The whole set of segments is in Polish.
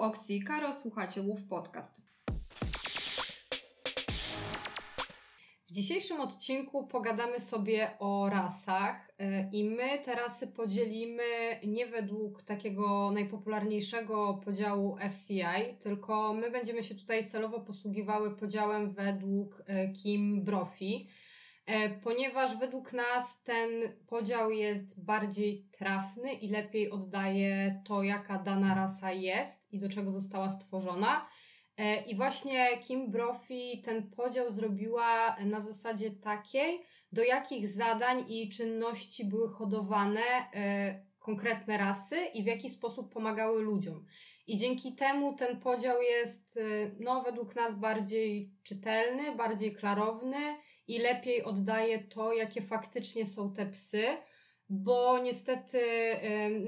Oksy i Karo, słuchacie Łów Podcast. W dzisiejszym odcinku pogadamy sobie o rasach y, i my te rasy podzielimy nie według takiego najpopularniejszego podziału FCI, tylko my będziemy się tutaj celowo posługiwały podziałem według y, Kim Brophy, ponieważ według nas ten podział jest bardziej trafny i lepiej oddaje to, jaka dana rasa jest i do czego została stworzona. E, I właśnie Kim Brophy ten podział zrobiła na zasadzie takiej, do jakich zadań i czynności były hodowane e, konkretne rasy i w jaki sposób pomagały ludziom. I dzięki temu ten podział jest, e, no, według nas bardziej czytelny, bardziej klarowny i lepiej oddaje to, jakie faktycznie są te psy, bo niestety,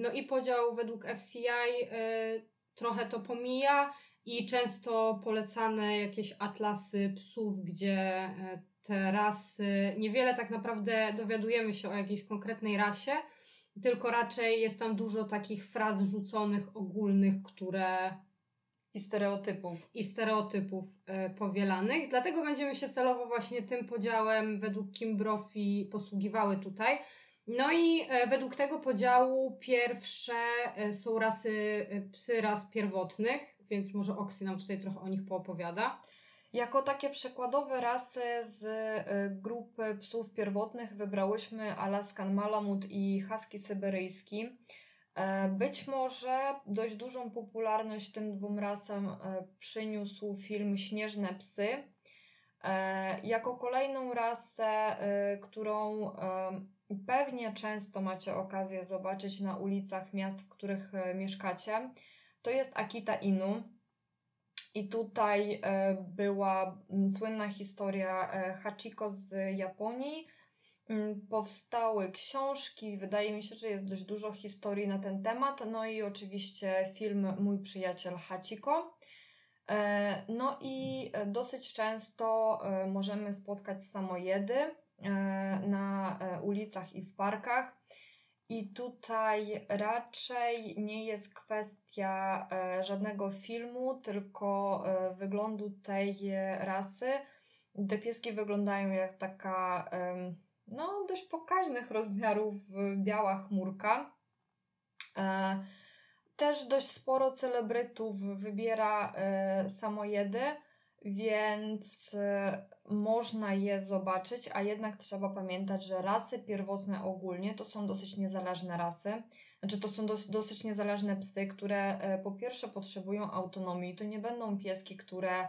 no i podział według FCI trochę to pomija, i często polecane jakieś atlasy psów, gdzie e, te rasy, niewiele tak naprawdę dowiadujemy się o jakiejś konkretnej rasie, tylko raczej jest tam dużo takich fraz rzuconych, ogólnych, które. I stereotypów. I stereotypów e, powielanych. Dlatego będziemy się celowo właśnie tym podziałem według Kim posługiwały tutaj. No i e, według tego podziału pierwsze e, są rasy psy ras pierwotnych, więc może Oksy nam tutaj trochę o nich poopowiada. Jako takie przykładowe rasy z grupy psów pierwotnych wybrałyśmy Alaskan Malamut i Husky syberyjski. Być może dość dużą popularność tym dwóm rasam przyniósł film Śnieżne psy. Jako kolejną rasę, którą pewnie często macie okazję zobaczyć na ulicach miast, w których e, mieszkacie, to jest Akita Inu. I tutaj e, była słynna historia e, Hachiko z Japonii. Powstały książki, wydaje mi się, że jest dość dużo historii na ten temat. No i oczywiście film Mój przyjaciel Hachiko. No i dosyć często możemy spotkać samojedy E, na e, ulicach i w parkach. I tutaj raczej nie jest kwestia e, żadnego filmu, tylko wyglądu tej rasy. Te pieski wyglądają jak taka no, dość pokaźnych rozmiarów biała chmurka. Też dość sporo celebrytów wybiera samojedy więc y, można je zobaczyć, a jednak trzeba pamiętać, że rasy pierwotne ogólnie to są dosyć niezależne rasy. Znaczy, to są dos dosyć niezależne psy, które po pierwsze potrzebują autonomii. To nie będą pieski, które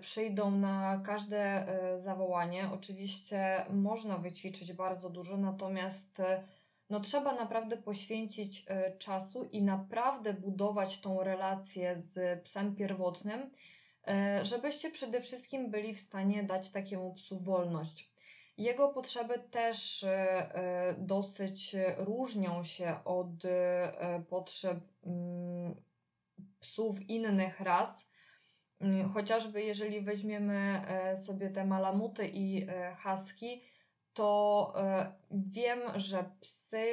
przyjdą na każde zawołanie. Oczywiście można wyćwiczyć bardzo dużo, natomiast no, trzeba naprawdę poświęcić czasu i naprawdę budować tą relację z psem pierwotnym E, żebyście przede wszystkim byli w stanie dać takiemu psu wolność. Jego potrzeby też e, e, dosyć różnią się od potrzeb mm, psów innych ras. Chociażby jeżeli weźmiemy sobie te malamuty i husky, to wiem, że psy,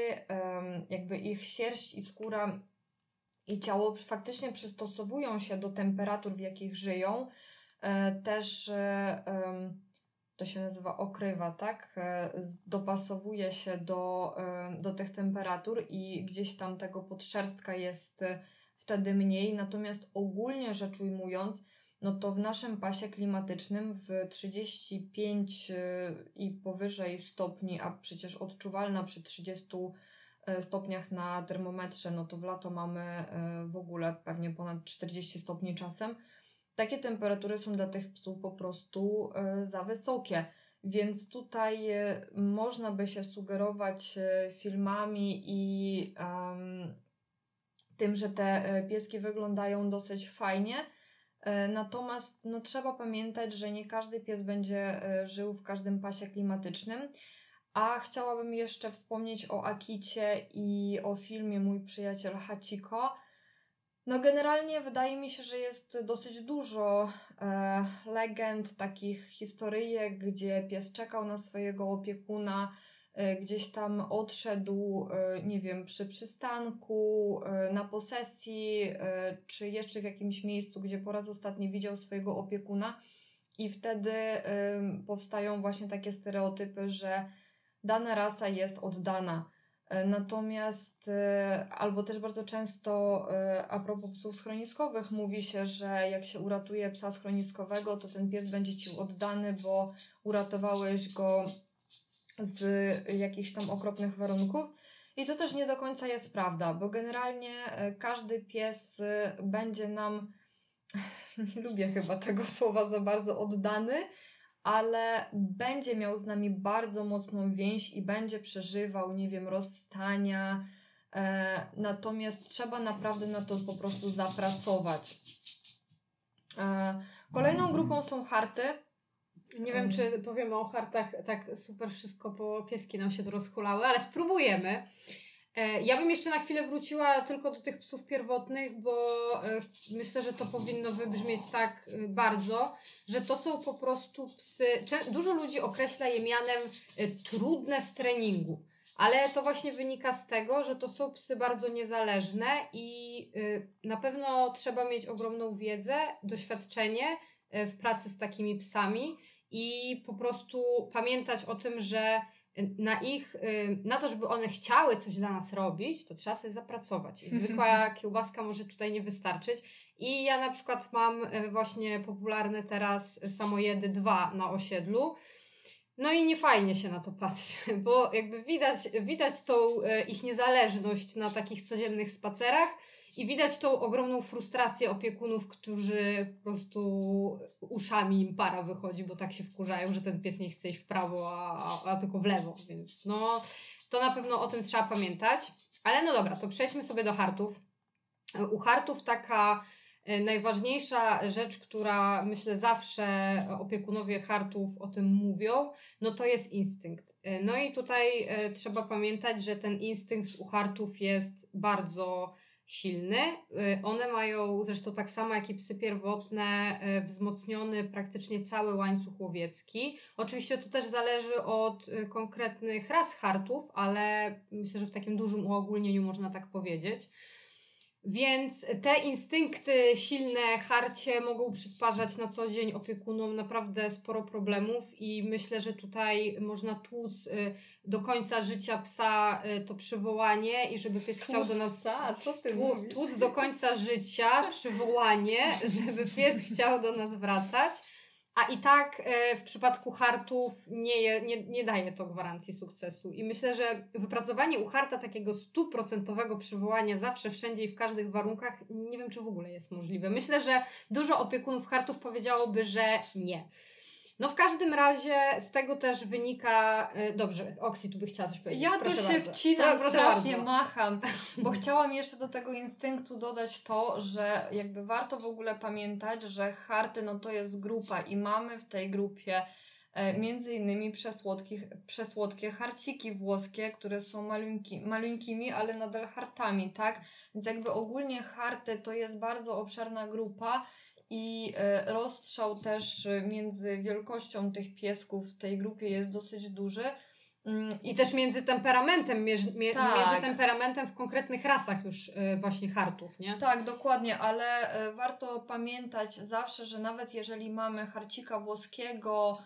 jakby ich sierść i skóra i ciało faktycznie przystosowują się do temperatur, w jakich żyją. E, też e, to się nazywa okrywa, tak? E, dopasowuje się do, do tych temperatur i gdzieś tam tego podszerstka jest wtedy mniej. Natomiast ogólnie rzecz ujmując, no to w naszym pasie klimatycznym w 35 i powyżej stopni, a przecież odczuwalna przy 30 E, stopniach na termometrze, no to w lato mamy e, w ogóle pewnie ponad 40 stopni czasem. Takie temperatury są dla tych psów po prostu za wysokie. Więc tutaj można by się sugerować filmami i um, tym, że te pieski wyglądają dosyć fajnie. Natomiast no, trzeba pamiętać, że nie każdy pies będzie żył w każdym pasie klimatycznym. A chciałabym jeszcze wspomnieć o Akicie i o filmie Mój przyjaciel Hachiko. No, generalnie wydaje mi się, że jest dosyć dużo e, legend, takich historyjek, gdzie pies czekał na swojego opiekuna, gdzieś tam odszedł, nie wiem, przy przystanku, na posesji, czy jeszcze w jakimś miejscu, gdzie po raz ostatni widział swojego opiekuna. I wtedy powstają właśnie takie stereotypy, że dana rasa jest oddana. E, natomiast e, albo też bardzo często e, a propos psów schroniskowych mówi się, że jak się uratuje psa schroniskowego, to ten pies będzie ci oddany, bo uratowałeś go z jakichś tam okropnych warunków. I to też nie do końca jest prawda, bo generalnie każdy pies będzie nam, nie lubię chyba tego słowa za bardzo, oddany, ale będzie miał z nami bardzo mocną więź i będzie przeżywał, nie wiem, rozstania. E, natomiast trzeba naprawdę na to po prostu zapracować. E, kolejną grupą są harty. Nie wiem, czy powiemy o hartach tak super wszystko, bo pieski nam się rozhulały, ale spróbujemy. E, ja bym jeszcze na chwilę wróciła tylko do tych psów pierwotnych, bo e, myślę, że to powinno wybrzmieć tak e, bardzo, że to są po prostu psy. Dużo ludzi określa je mianem trudne w treningu, ale to właśnie wynika z tego, że to są psy bardzo niezależne i na pewno trzeba mieć ogromną wiedzę, doświadczenie w pracy z takimi psami i po prostu pamiętać o tym, że na ich, y, na to, żeby one chciały coś dla nas robić, to trzeba sobie zapracować. I zwykła kiełbaska może tutaj nie wystarczyć. I ja na przykład mam y, właśnie popularne teraz samojedy 2 na osiedlu. No i nie fajnie się na to patrzy, bo jakby widać, widać tą y, ich niezależność na takich codziennych spacerach, i widać tą ogromną frustrację opiekunów, którzy po prostu uszami im para wychodzi, bo tak się wkurzają, że ten pies nie chce iść w prawo, a, a tylko w lewo. Więc no, to na pewno o tym trzeba pamiętać. Ale no dobra, to przejdźmy sobie do hartów. U hartów taka e, najważniejsza rzecz, która myślę zawsze opiekunowie hartów o tym mówią, no to jest instynkt. E, no i tutaj e, trzeba pamiętać, że ten instynkt u hartów jest bardzo silny. Y, one mają zresztą tak samo jak i psy pierwotne y, wzmocniony praktycznie cały łańcuch łowiecki. Oczywiście to też zależy od y, konkretnych ras hartów, ale myślę, że w takim dużym uogólnieniu można tak powiedzieć. Więc te instynkty silne, harcie mogą przysparzać na co dzień opiekunom naprawdę sporo problemów i myślę, że tutaj można tłuc y, do końca życia psa y, to przywołanie i żeby pies chciał do nas... Psa? Co ty tłuc, mówisz? Tłuc do końca życia przywołanie, żeby pies chciał do nas wracać. A i tak e, w przypadku hartów nie, nie, nie daje to gwarancji sukcesu. I myślę, że wypracowanie u harta takiego stuprocentowego przywołania zawsze, wszędzie i w każdych warunkach, nie wiem, czy w ogóle jest możliwe. Myślę, że dużo opiekunów hartów powiedziałoby, że nie. No w każdym razie z tego też wynika. E, dobrze, Oksi, tu by chciała coś powiedzieć. Ja tu się bardzo. wcinam, proszę strasznie bardzo. macham, bo chciałam jeszcze do tego instynktu dodać to, że jakby warto w ogóle pamiętać, że harty no to jest grupa i mamy w tej grupie e, między innymi przesłodkie, przesłodkie harciki włoskie, które są maluńki, maluńkimi, ale nadal hartami, tak? Więc jakby ogólnie harty to jest bardzo obszerna grupa i e, rozstrzał też e, między wielkością tych piesków w tej grupie jest dosyć duży. Mm, I też między temperamentem, mie, tak. między temperamentem w konkretnych rasach już e, właśnie hartów, nie? Tak, dokładnie, ale warto pamiętać zawsze, że nawet jeżeli mamy harcika włoskiego,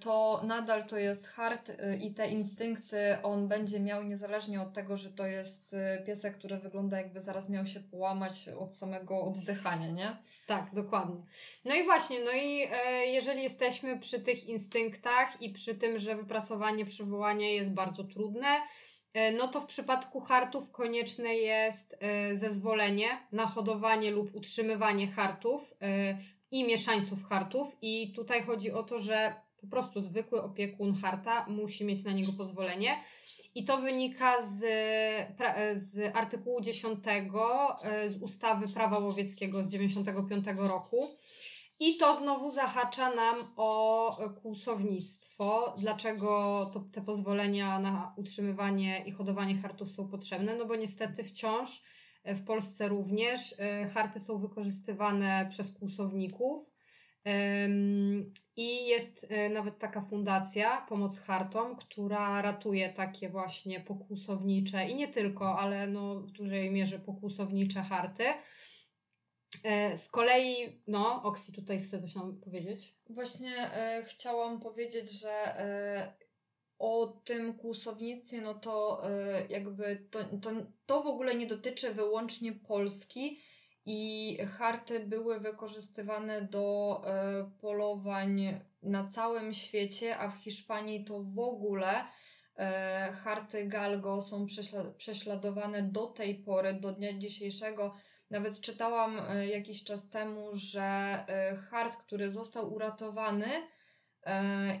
to nadal to jest hard e, i te instynkty on będzie miał niezależnie od tego, że to jest e, piesek, który wygląda jakby zaraz miał się połamać od samego oddychania, nie? Tak, dokładnie. No i właśnie, no i e, jeżeli jesteśmy przy tych instynktach i przy tym, że wypracowanie przywołania jest bardzo trudne, e, no to w przypadku hartów konieczne jest e, zezwolenie na hodowanie lub utrzymywanie hartów i mieszańców hartów i tutaj chodzi o to, że po prostu zwykły opiekun harta musi mieć na niego pozwolenie. I to wynika z, z artykułu 10 e, z ustawy prawa łowieckiego z 95 roku. I to znowu zahacza nam o kłusownictwo. Dlaczego to, te pozwolenia na utrzymywanie i hodowanie hartów są potrzebne? No bo niestety wciąż w Polsce również e, harty są wykorzystywane przez kłusowników I jest e, nawet taka fundacja Pomoc Hartom, która ratuje takie właśnie pokłusownicze i nie tylko, ale no w dużej mierze pokłusownicze harty. E, z kolei, no, Oksi tutaj chce coś nam powiedzieć. Właśnie e, chciałam powiedzieć, że o tym kłusownictwie, no to jakby to, to, to w ogóle nie dotyczy wyłącznie Polski i harty były wykorzystywane do e, polowań na całym świecie, a w Hiszpanii to w ogóle e, harty galgo są prześladowane do tej pory, do dnia dzisiejszego. Nawet czytałam e, jakiś czas temu, że hart, który został uratowany,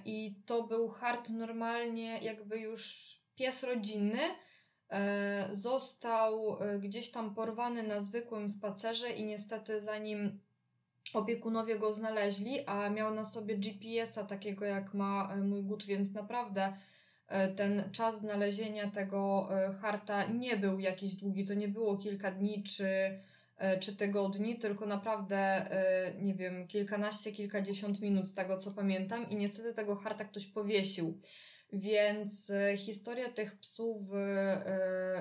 i to był hart normalnie, jakby już pies rodzinny, został gdzieś tam porwany na zwykłym spacerze i niestety zanim opiekunowie go znaleźli, a miał na sobie GPS-a takiego jak ma mój gut, więc naprawdę ten czas znalezienia tego harta nie był jakiś długi, to nie było kilka dni czy E, czy tygodni, tylko naprawdę, e, nie wiem, kilkanaście, kilkadziesiąt minut z tego co pamiętam i niestety tego harta ktoś powiesił. Więc e, historia tych psów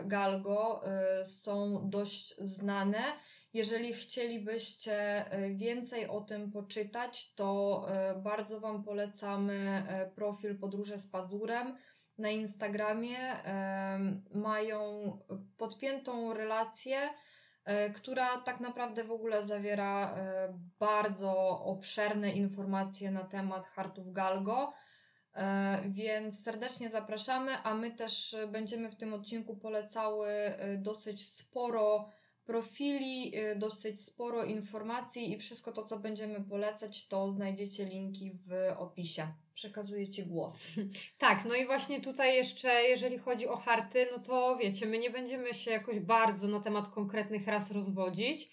Galgo są dość znane. Jeżeli chcielibyście więcej o tym poczytać, to bardzo Wam polecamy profil Podróże z Pazurem na Instagramie. Mają podpiętą relację która tak naprawdę w ogóle zawiera bardzo obszerne informacje na temat hartów Galgo. E, więc serdecznie zapraszamy, a my też będziemy w tym odcinku polecały dosyć sporo profili, dosyć sporo informacji i wszystko to, co będziemy polecać, to znajdziecie linki w opisie. Przekazuję Ci głos. Tak, no i właśnie tutaj jeszcze, jeżeli chodzi o harty, no to wiecie, my nie będziemy się jakoś bardzo na temat konkretnych ras rozwodzić, e,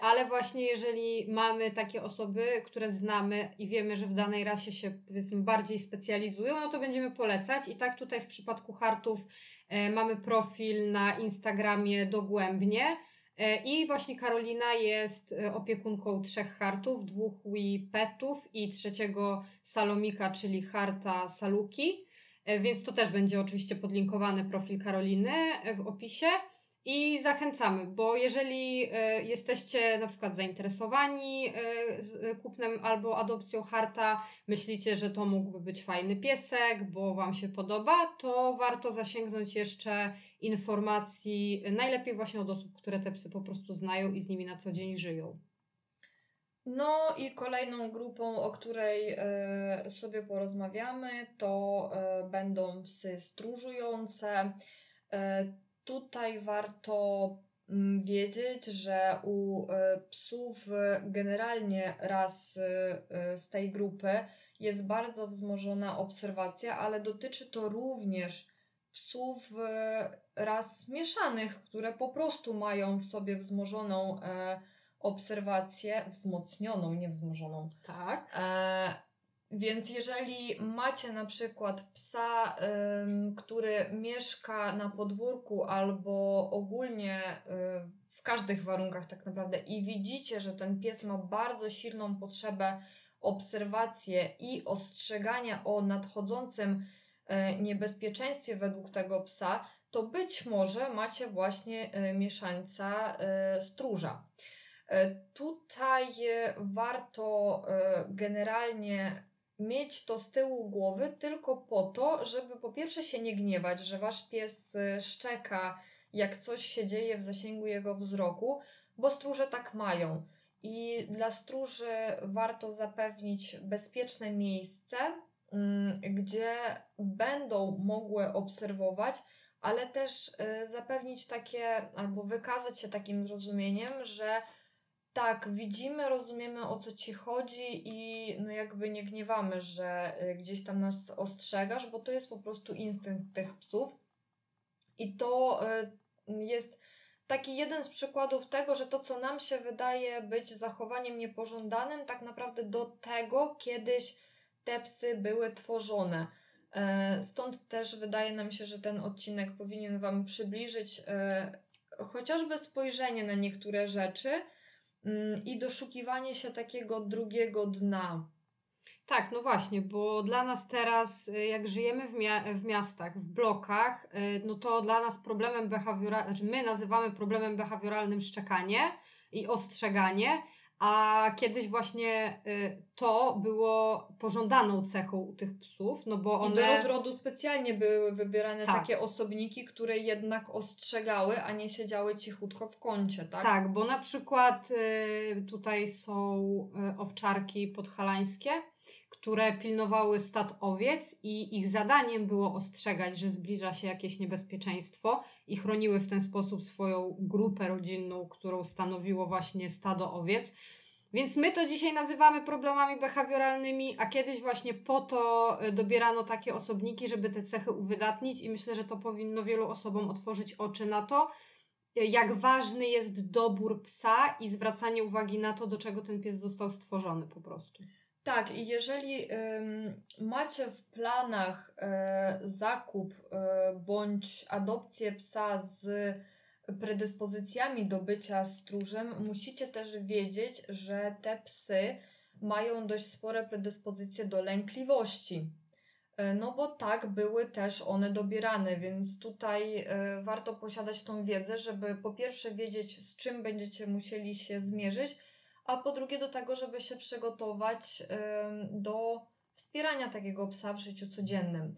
ale właśnie jeżeli mamy takie osoby, które znamy i wiemy, że w danej rasie się powiedzmy bardziej specjalizują, no to będziemy polecać. I tak tutaj w przypadku hartów e, mamy profil na Instagramie dogłębnie E, I właśnie Karolina jest e, opiekunką trzech hartów, dwóch Wipetów i trzeciego Salomika, czyli harta Saluki. E, więc to też będzie oczywiście podlinkowany profil Karoliny w opisie. I zachęcamy, bo jeżeli e, jesteście na przykład zainteresowani e, kupnem albo adopcją harta, myślicie, że to mógłby być fajny piesek, bo Wam się podoba, to warto zasięgnąć jeszcze informacji, najlepiej właśnie od osób, które te psy po prostu znają i z nimi na co dzień żyją. No i kolejną grupą, o której e, sobie porozmawiamy, to będą psy stróżujące. Tutaj warto mm, wiedzieć, że u e, psów generalnie raz e, e, z tej grupy jest bardzo wzmożona obserwacja, ale dotyczy to również psów ras mieszanych, które po prostu mają w sobie wzmożoną obserwację, wzmocnioną, nie wzmożoną. Tak. Więc jeżeli macie na przykład psa, który mieszka na podwórku albo ogólnie w każdych warunkach tak naprawdę i widzicie, że ten pies ma bardzo silną potrzebę obserwacji i ostrzegania o nadchodzącym y, niebezpieczeństwie według tego psa, to być może macie właśnie y, mieszańca y, stróża. Tutaj warto generalnie mieć to z tyłu głowy tylko po to, żeby po pierwsze się nie gniewać, że wasz pies y, szczeka, jak coś się dzieje w zasięgu jego wzroku, bo stróże tak mają. I dla stróży warto zapewnić bezpieczne miejsce, mm, gdzie będą mogły obserwować, ale też y, zapewnić takie albo wykazać się takim zrozumieniem, że tak, widzimy, rozumiemy o co ci chodzi i no jakby nie gniewamy, że y, gdzieś tam nas ostrzegasz, bo to jest po prostu instynkt tych psów. I to y, jest taki jeden z przykładów tego, że to, co nam się wydaje być zachowaniem niepożądanym, tak naprawdę do tego kiedyś te psy były tworzone. E, stąd też wydaje nam się, że ten odcinek powinien Wam przybliżyć chociażby spojrzenie na niektóre rzeczy i doszukiwanie się takiego drugiego dna. Tak, no właśnie, bo dla nas teraz, y, jak żyjemy w, mia- w miastach, w blokach, y, no to dla nas problemem behawioralnym, znaczy my nazywamy problemem behawioralnym szczekanie i ostrzeganie, a kiedyś właśnie y, to było pożądaną cechą u tych psów, no bo one... I do rozrodu specjalnie były wybierane Tak. takie osobniki, które jednak ostrzegały, a nie siedziały cichutko w kącie, tak? Tak, bo na przykład y, tutaj są y, owczarki podhalańskie, które pilnowały stad owiec i ich zadaniem było ostrzegać, że zbliża się jakieś niebezpieczeństwo i chroniły w ten sposób swoją grupę rodzinną, którą stanowiło właśnie stado owiec. Więc my to dzisiaj nazywamy problemami behawioralnymi, a kiedyś właśnie po to y, dobierano takie osobniki, żeby te cechy uwydatnić i myślę, że to powinno wielu osobom otworzyć oczy na to, jak ważny jest dobór psa i zwracanie uwagi na to, do czego ten pies został stworzony po prostu. Tak, i jeżeli macie w planach y, zakup y, bądź adopcję psa z predyspozycjami do bycia stróżem, musicie też wiedzieć, że te psy mają dość spore predyspozycje do lękliwości. Y, No bo tak były też one dobierane, więc tutaj warto posiadać tą wiedzę, żeby po pierwsze wiedzieć, z czym będziecie musieli się zmierzyć, a po drugie do tego, żeby się przygotować do wspierania takiego psa w życiu codziennym.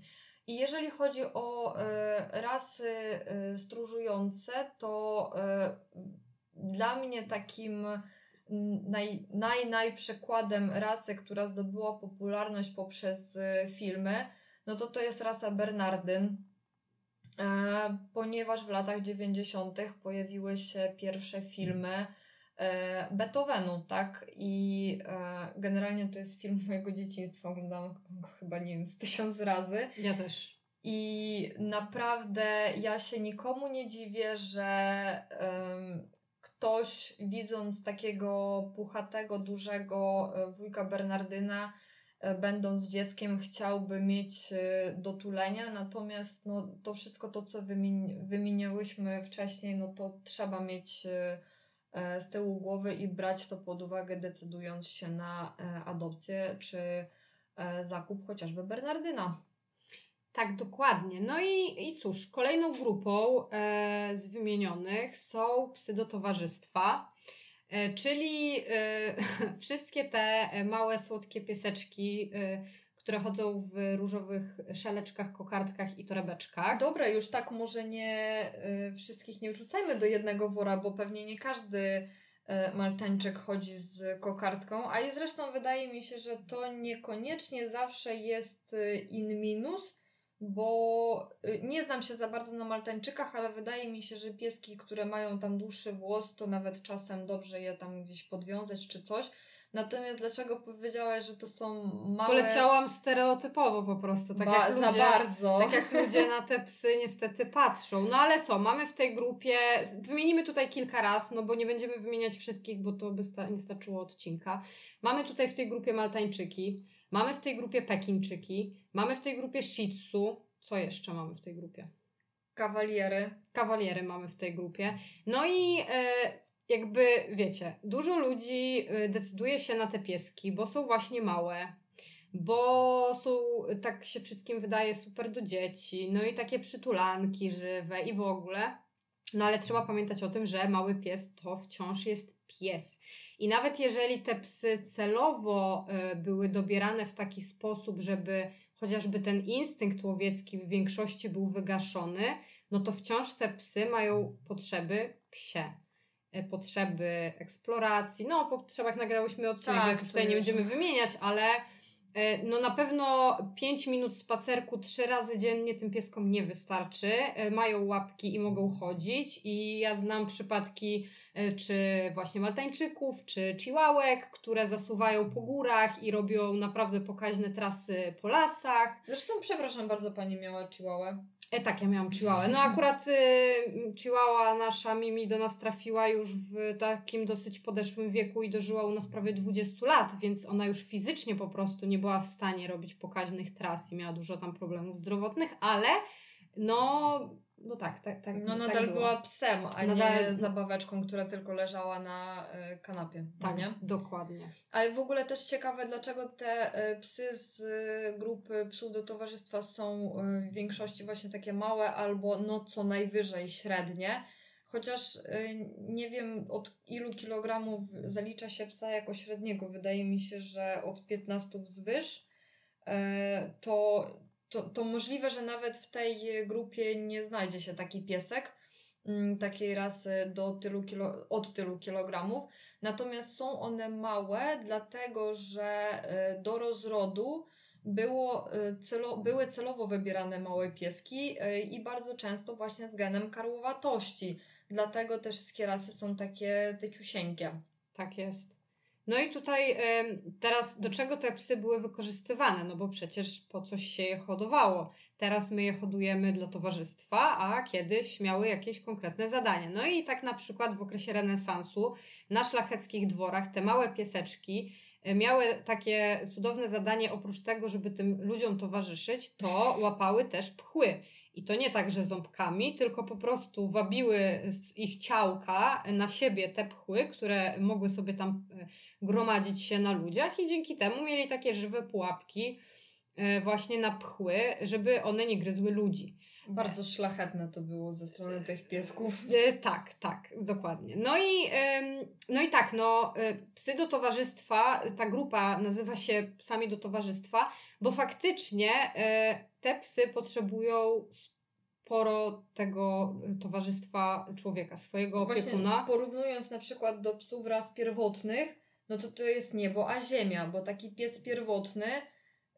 I jeżeli chodzi o y, rasy y, stróżujące, to y, dla mnie takim naj, naj, naj przykładem rasy, która zdobyła popularność poprzez filmy, no to to jest rasa Bernardyn, e, ponieważ w latach 90. pojawiły się pierwsze filmy e, Beethovenu, tak? I e, generalnie to jest film mojego dzieciństwa, oglądałam go chyba, nie wiem, z tysiąc razy. Ja też. I naprawdę ja się nikomu nie dziwię, że ktoś widząc takiego puchatego, dużego e, wujka Bernardyna, e, będąc dzieckiem, chciałby mieć e, do tulenia. Natomiast no, to wszystko to, co wymieni- wymieniałyśmy wcześniej, no to trzeba mieć e, e, z tyłu głowy i brać to pod uwagę, decydując się na e, adopcję czy e, zakup chociażby Bernardyna. Tak, dokładnie. No i, i cóż, kolejną grupą e, z wymienionych są psy do towarzystwa, e, czyli e, wszystkie te małe, słodkie pieseczki, e, które chodzą w różowych szaleczkach, kokardkach i torebeczkach. Dobra, już tak może nie y, wszystkich nie wrzucajmy do jednego wora, bo pewnie nie każdy y, maltańczyk chodzi z kokardką, a i zresztą wydaje mi się, że to niekoniecznie zawsze jest y, in minus, bo y, nie znam się za bardzo na maltańczykach, ale wydaje mi się, że pieski, które mają tam dłuższy włos, to nawet czasem dobrze je tam gdzieś podwiązać czy coś. Natomiast dlaczego powiedziałaś, że to są małe... Poleciałam stereotypowo po prostu, tak ba- jak ludzie... za bardzo. Tak jak ludzie na te psy niestety patrzą. No ale co, mamy w tej grupie, wymienimy tutaj kilka raz, no bo nie będziemy wymieniać wszystkich, bo to by sta- nie starczyło odcinka. Mamy tutaj w tej grupie Maltańczyki, mamy w tej grupie Pekinczyki, mamy w tej grupie Shih Tzu. Co jeszcze mamy w tej grupie? Kawaliery. Kawaliery mamy w tej grupie. No i e, jakby wiecie, dużo ludzi e, decyduje się na te pieski, bo są właśnie małe, bo są, tak się wszystkim wydaje, super do dzieci, no i takie przytulanki żywe i w ogóle. No ale trzeba pamiętać o tym, że mały pies to wciąż jest pies. I nawet jeżeli te psy celowo e, były dobierane w taki sposób, żeby chociażby ten instynkt łowiecki w większości był wygaszony, no to wciąż te psy mają potrzeby psie. E, Potrzeby eksploracji. No, o potrzebach nagrałyśmy odcinek, Tak, więc tutaj nie będziemy wymieniać, ale e, no na pewno 5 minut spacerku trzy razy dziennie tym pieskom nie wystarczy. E, Mają łapki i mogą chodzić i ja znam przypadki czy właśnie maltańczyków, czy chihuahek, które zasuwają po górach i robią naprawdę pokaźne trasy po lasach. Zresztą przepraszam bardzo, pani miała chihuahua. E, tak, ja miałam chihuahua. No akurat y, chihuahua nasza Mimi do nas trafiła już w takim dosyć podeszłym wieku i dożyła u nas prawie 20 lat, więc ona już fizycznie po prostu nie była w stanie robić pokaźnych tras i miała dużo tam problemów zdrowotnych, ale no no tak, tak, tak. No nadal tak była psem, a Nadal- nie zabaweczką, która tylko leżała na y, kanapie. no Tak, nie? dokładnie. Ale w ogóle też ciekawe, dlaczego te e, psy z e, grupy psów do towarzystwa są e, w większości właśnie takie małe albo no co najwyżej średnie. Chociaż e, nie wiem od ilu kilogramów zalicza się psa jako średniego. Wydaje mi się, że od 15 wzwyż. E, To, to, to możliwe, że nawet w tej grupie nie znajdzie się taki piesek mm, takiej rasy do tylu kilo, od tylu kilogramów. Natomiast są one małe, dlatego że e, do rozrodu było, e, celo, były celowo wybierane małe pieski e, i bardzo często właśnie z genem karłowatości. Dlatego te wszystkie rasy są takie tyciusieńkie. Tak jest. No i tutaj teraz do czego te psy były wykorzystywane? No bo przecież po coś się je hodowało. Teraz my je hodujemy dla towarzystwa, a kiedyś miały jakieś konkretne zadanie. No i tak na przykład w okresie renesansu na szlacheckich dworach te małe pieseczki e, miały takie cudowne zadanie, oprócz tego, żeby tym ludziom towarzyszyć, to łapały też pchły. I to nie tak, że ząbkami, tylko po prostu wabiły z ich ciałka na siebie te pchły, które mogły sobie tam e, gromadzić się na ludziach i dzięki temu mieli takie żywe pułapki e, właśnie na pchły, żeby one nie gryzły ludzi. Bardzo szlachetne to było ze strony tych piesków. E, tak, tak, dokładnie. No i, no i tak, no, psy do towarzystwa, ta grupa nazywa się psami do towarzystwa, bo faktycznie te psy potrzebują sporo tego towarzystwa człowieka, swojego Właśnie opiekuna. porównując na przykład do psów ras pierwotnych, no to to jest niebo a ziemia, bo taki pies pierwotny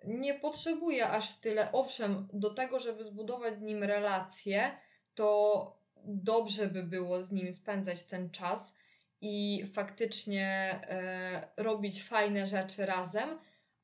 nie potrzebuje aż tyle. Owszem, do tego, żeby zbudować z nim relacje, to dobrze by było z nim spędzać ten czas i faktycznie e, robić fajne rzeczy razem,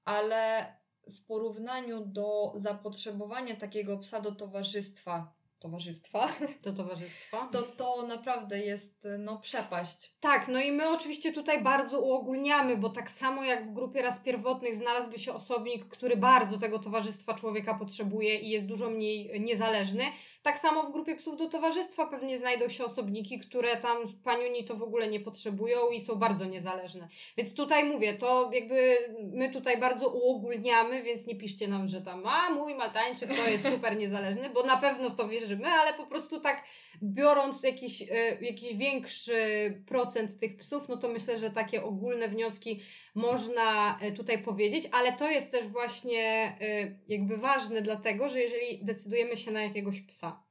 ale w porównaniu do zapotrzebowania takiego psa do towarzystwa, towarzystwa, Do towarzystwa. to to naprawdę jest no przepaść. Tak, no i my oczywiście tutaj bardzo uogólniamy, bo tak samo jak w grupie raz pierwotnych znalazłby się osobnik, który bardzo tego towarzystwa człowieka potrzebuje i jest dużo mniej niezależny, tak samo w grupie psów do towarzystwa pewnie znajdą się osobniki, które tam paniuni to w ogóle nie potrzebują i są bardzo niezależne. Więc tutaj mówię, to jakby my tutaj bardzo uogólniamy, więc nie piszcie nam, że tam a mój maltańczyk to jest super niezależny, bo na pewno w to wierzymy, ale po prostu tak biorąc jakiś, e, jakiś większy procent tych psów, no to myślę, że takie ogólne wnioski można e, tutaj powiedzieć, ale to jest też właśnie e, jakby ważne dlatego, że jeżeli decydujemy się na jakiegoś psa,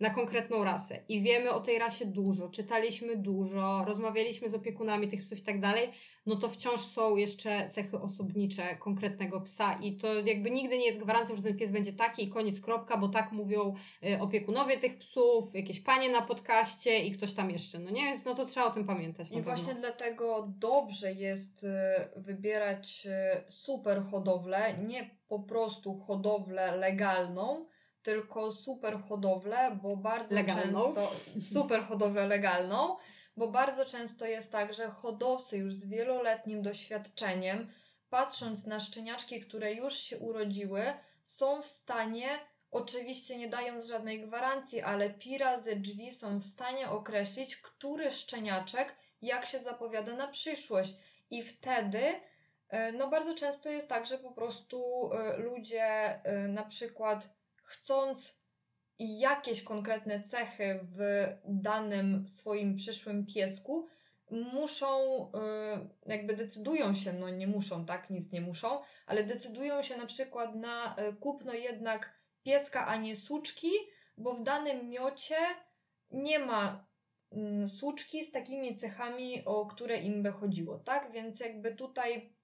na konkretną rasę i wiemy o tej rasie dużo, czytaliśmy dużo, rozmawialiśmy z opiekunami tych psów i tak dalej, no to wciąż są jeszcze cechy osobnicze konkretnego psa i to jakby nigdy nie jest gwarancją, że ten pies będzie taki i koniec kropka, bo tak mówią y, opiekunowie tych psów, jakieś panie na podcaście i ktoś tam jeszcze, no nie? Więc no to trzeba o tym pamiętać. I właśnie dlatego dobrze jest e, wybierać e, super hodowlę, nie po prostu hodowlę legalną, tylko super hodowlę, bo bardzo Legalną. często super hodowlę legalną, bo bardzo często jest tak, że hodowcy już z wieloletnim doświadczeniem, patrząc na szczeniaczki, które już się urodziły, są w stanie, oczywiście nie dając żadnej gwarancji, ale pi razy drzwi są w stanie określić, który szczeniaczek jak się zapowiada na przyszłość. I wtedy, e, no bardzo często jest tak, że po prostu e, ludzie e, na przykład chcąc jakieś konkretne cechy w danym swoim przyszłym piesku, muszą, e, jakby decydują się, no nie muszą, tak, nic nie muszą, ale decydują się na przykład na e, kupno jednak pieska, a nie suczki, bo w danym miocie nie ma mm, suczki z takimi cechami, o które im by chodziło, tak? Więc jakby tutaj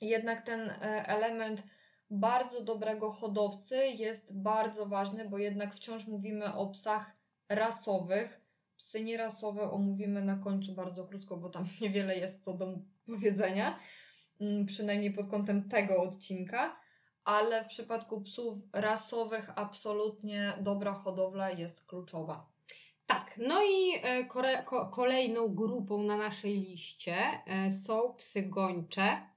jednak ten e, element bardzo dobrego hodowcy jest bardzo ważny, bo jednak wciąż mówimy o psach rasowych. Psy nierasowe omówimy na końcu bardzo krótko, bo tam niewiele jest co do powiedzenia, mm, przynajmniej pod kątem tego odcinka. Ale w przypadku psów rasowych absolutnie dobra hodowla jest kluczowa. Tak, no i e, kolejną grupą na naszej liście e, są psy gończe.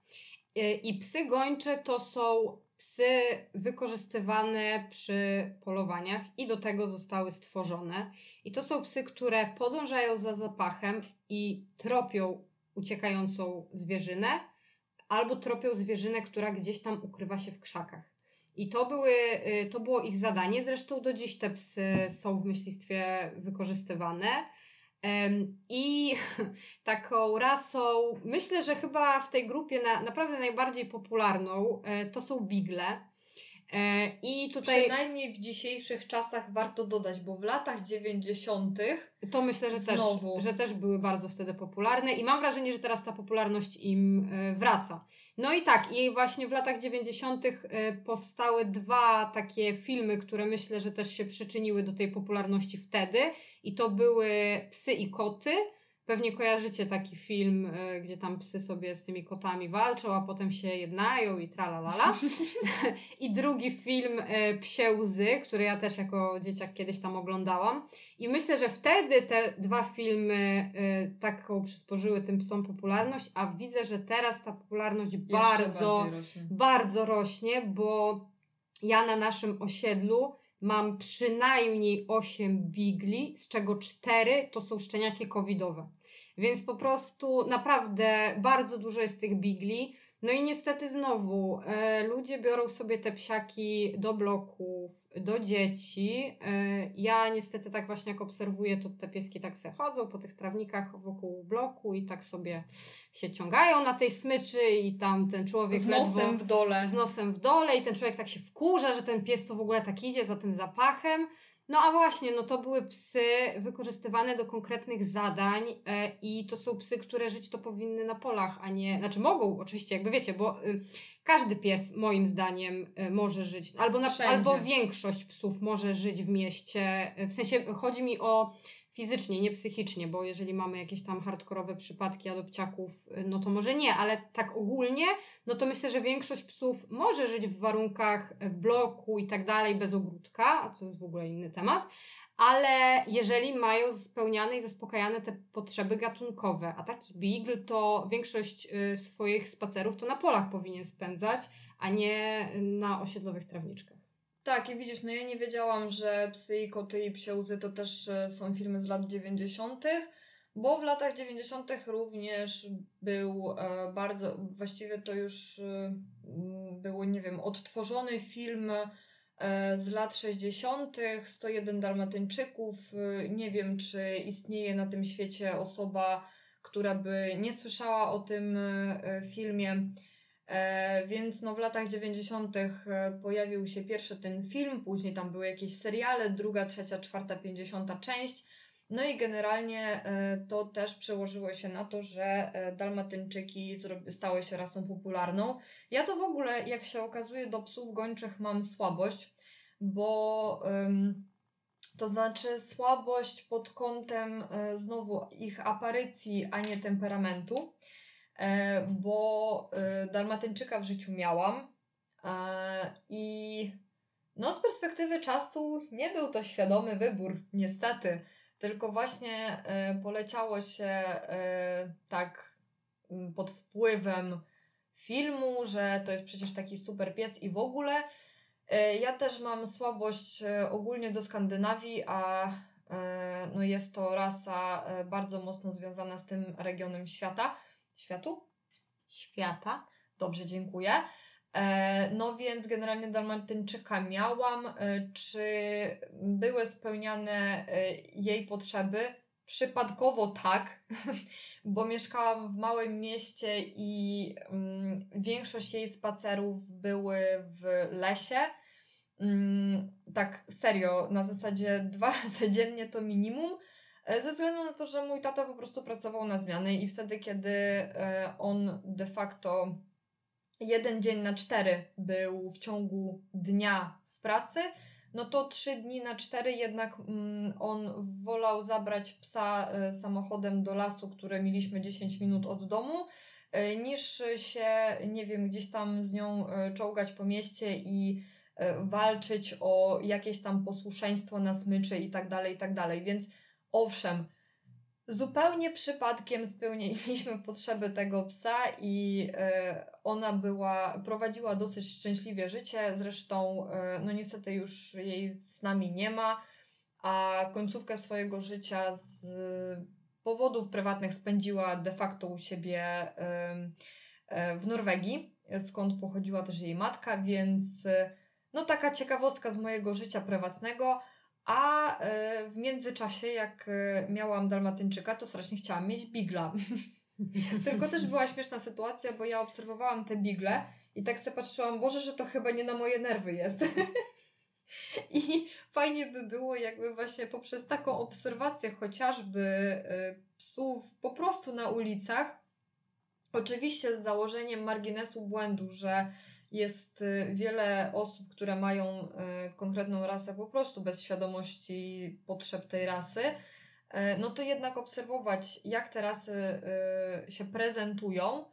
E, I psy gończe to są psy wykorzystywane przy polowaniach i do tego zostały stworzone. I to są psy, które podążają za zapachem i tropią uciekającą zwierzynę, albo tropią zwierzynę, która gdzieś tam ukrywa się w krzakach. I to, były, y, to było ich zadanie. Zresztą do dziś te psy są w myślistwie wykorzystywane. I taką rasą, myślę, że chyba w tej grupie na, naprawdę najbardziej popularną e, to są bigle. E, I tutaj. Przynajmniej w dzisiejszych czasach warto dodać, bo w latach 90. To myślę, że też, że też były bardzo wtedy popularne i mam wrażenie, że teraz ta popularność im e, wraca. No i tak, i właśnie w latach 90. powstały dwa takie filmy, które myślę, że też się przyczyniły do tej popularności wtedy. I to były psy i koty. Pewnie kojarzycie taki film, y, gdzie tam psy sobie z tymi kotami walczą, a potem się jednają i tralalala. I drugi film y, Psie łzy, który ja też jako dzieciak kiedyś tam oglądałam. I myślę, że wtedy te dwa filmy y, taką przysporzyły tym psom popularność, a widzę, że teraz ta popularność bardzo, rośnie. bardzo rośnie, bo ja na naszym osiedlu mam przynajmniej 8 bigli, z czego 4 to są szczeniaki covidowe. Więc po prostu naprawdę bardzo dużo jest tych bigli. No i niestety znowu e, ludzie biorą sobie te psiaki do bloków, do dzieci. E, ja niestety tak właśnie jak obserwuję, to te pieski tak se chodzą po tych trawnikach wokół bloku i tak sobie się ciągają na tej smyczy i tam ten człowiek z nosem ledwo, w dole. Z nosem w dole i ten człowiek tak się wkurza, że ten pies to w ogóle tak idzie za tym zapachem. No a właśnie, no to były psy wykorzystywane do konkretnych zadań e, i to są psy, które żyć to powinny na polach, a nie, znaczy mogą oczywiście, jakby wiecie, bo y, każdy pies moim zdaniem y, może żyć, albo, na, albo większość psów może żyć w mieście, w sensie chodzi mi o fizycznie, nie psychicznie, bo jeżeli mamy jakieś tam hardkorowe przypadki adopciaków, y, no to może nie, ale tak ogólnie, no to myślę, że większość psów może żyć w warunkach w bloku i tak dalej, bez ogródka, a to jest w ogóle inny temat, ale jeżeli mają spełniane i zaspokajane te potrzeby gatunkowe, a taki beagle to większość y, swoich spacerów to na polach powinien spędzać, a nie na osiedlowych trawniczkach. Tak, i widzisz, no ja nie wiedziałam, że Psy i Koty i Psie Łzy to też e, są filmy z lat 90., bo w latach 90. również był e, bardzo, właściwie to już e, był, nie wiem, odtworzony film z lat 60., 101 Dalmatyńczyków. Nie wiem, czy istnieje na tym świecie osoba, która by nie słyszała o tym filmie. E, więc no w latach 90. E, pojawił się pierwszy ten film, później tam były jakieś seriale, druga, trzecia, czwarta, pięćdziesiąta część. No i generalnie e, to też przełożyło się na to, że dalmatyńczyki stały się rasą popularną. Ja to w ogóle, jak się okazuje, do psów gończych mam słabość, bo to znaczy słabość pod kątem znowu ich aparycji, a nie temperamentu. E, bo e, Dalmatyńczyka w życiu miałam e, i no z perspektywy czasu nie był to świadomy wybór, niestety, tylko właśnie poleciało się tak pod wpływem filmu, że to jest przecież taki super pies i w ogóle. Ja też mam słabość ogólnie do Skandynawii, a no jest to rasa bardzo mocno związana z tym regionem świata światu? Świata. Dobrze, dziękuję. E, no więc generalnie Dalmatyńczyka miałam. E, czy były spełniane e, jej potrzeby? Przypadkowo tak, bo mieszkałam w małym mieście i mm, większość jej spacerów były w lesie. Mm, tak serio, na zasadzie dwa razy dziennie to minimum. E, ze względu na to, że mój tata po prostu pracował na zmiany i wtedy, kiedy e, on de facto jeden dzień na cztery był w ciągu dnia w pracy, no to trzy dni na cztery jednak mm, on wolał zabrać psa e, samochodem do lasu, które mieliśmy 10 minut od domu, niż się, nie wiem, gdzieś tam z nią czołgać po mieście i walczyć o jakieś tam posłuszeństwo na smyczy i tak dalej, i tak dalej. Więc owszem, Zupełnie przypadkiem spełniliśmy potrzeby tego psa i e, ona była, prowadziła dosyć szczęśliwie życie. Zresztą, e, no niestety już jej z nami nie ma, a końcówkę swojego życia z powodów prywatnych spędziła de facto u siebie e, w Norwegii, skąd pochodziła też jej matka, więc no taka ciekawostka z mojego życia prywatnego. A e, w międzyczasie, jak e, miałam dalmatyńczyka, to strasznie chciałam mieć bigla. Tylko też była śmieszna sytuacja, bo ja obserwowałam te bigle i tak sobie patrzyłam, Boże, że to chyba nie na moje nerwy jest. I fajnie by było, jakby właśnie poprzez taką obserwację chociażby e, psów po prostu na ulicach, oczywiście z założeniem marginesu błędu, że jest y, wiele osób, które mają y, konkretną rasę po prostu bez świadomości potrzeb tej rasy, y, no to jednak obserwować, jak te rasy się prezentują.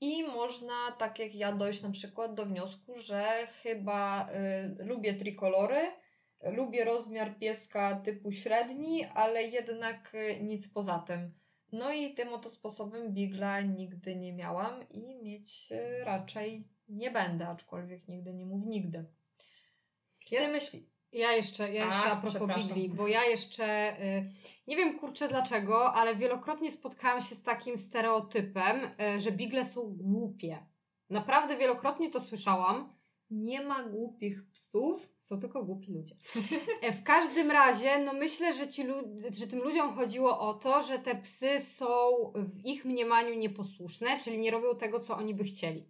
I można, tak jak ja, dojść na przykład do wniosku, że chyba lubię trikolory, lubię rozmiar pieska typu średni, ale jednak nic poza tym. No i tym oto sposobem bigla nigdy nie miałam i mieć raczej nie będę, aczkolwiek nigdy nie mów nigdy. Psy ja, myśli. Ja jeszcze, ja jeszcze a, a propos Bigli, bo ja jeszcze y, nie wiem kurczę dlaczego, ale wielokrotnie spotkałam się z takim stereotypem, y, że Bigle są głupie. Naprawdę wielokrotnie to słyszałam. Nie ma głupich psów, są tylko głupi ludzie. E, w każdym razie, no myślę, że, ci że tym ludziom chodziło o to, że te psy są w ich mniemaniu nieposłuszne, czyli nie robią tego, co oni by chcieli.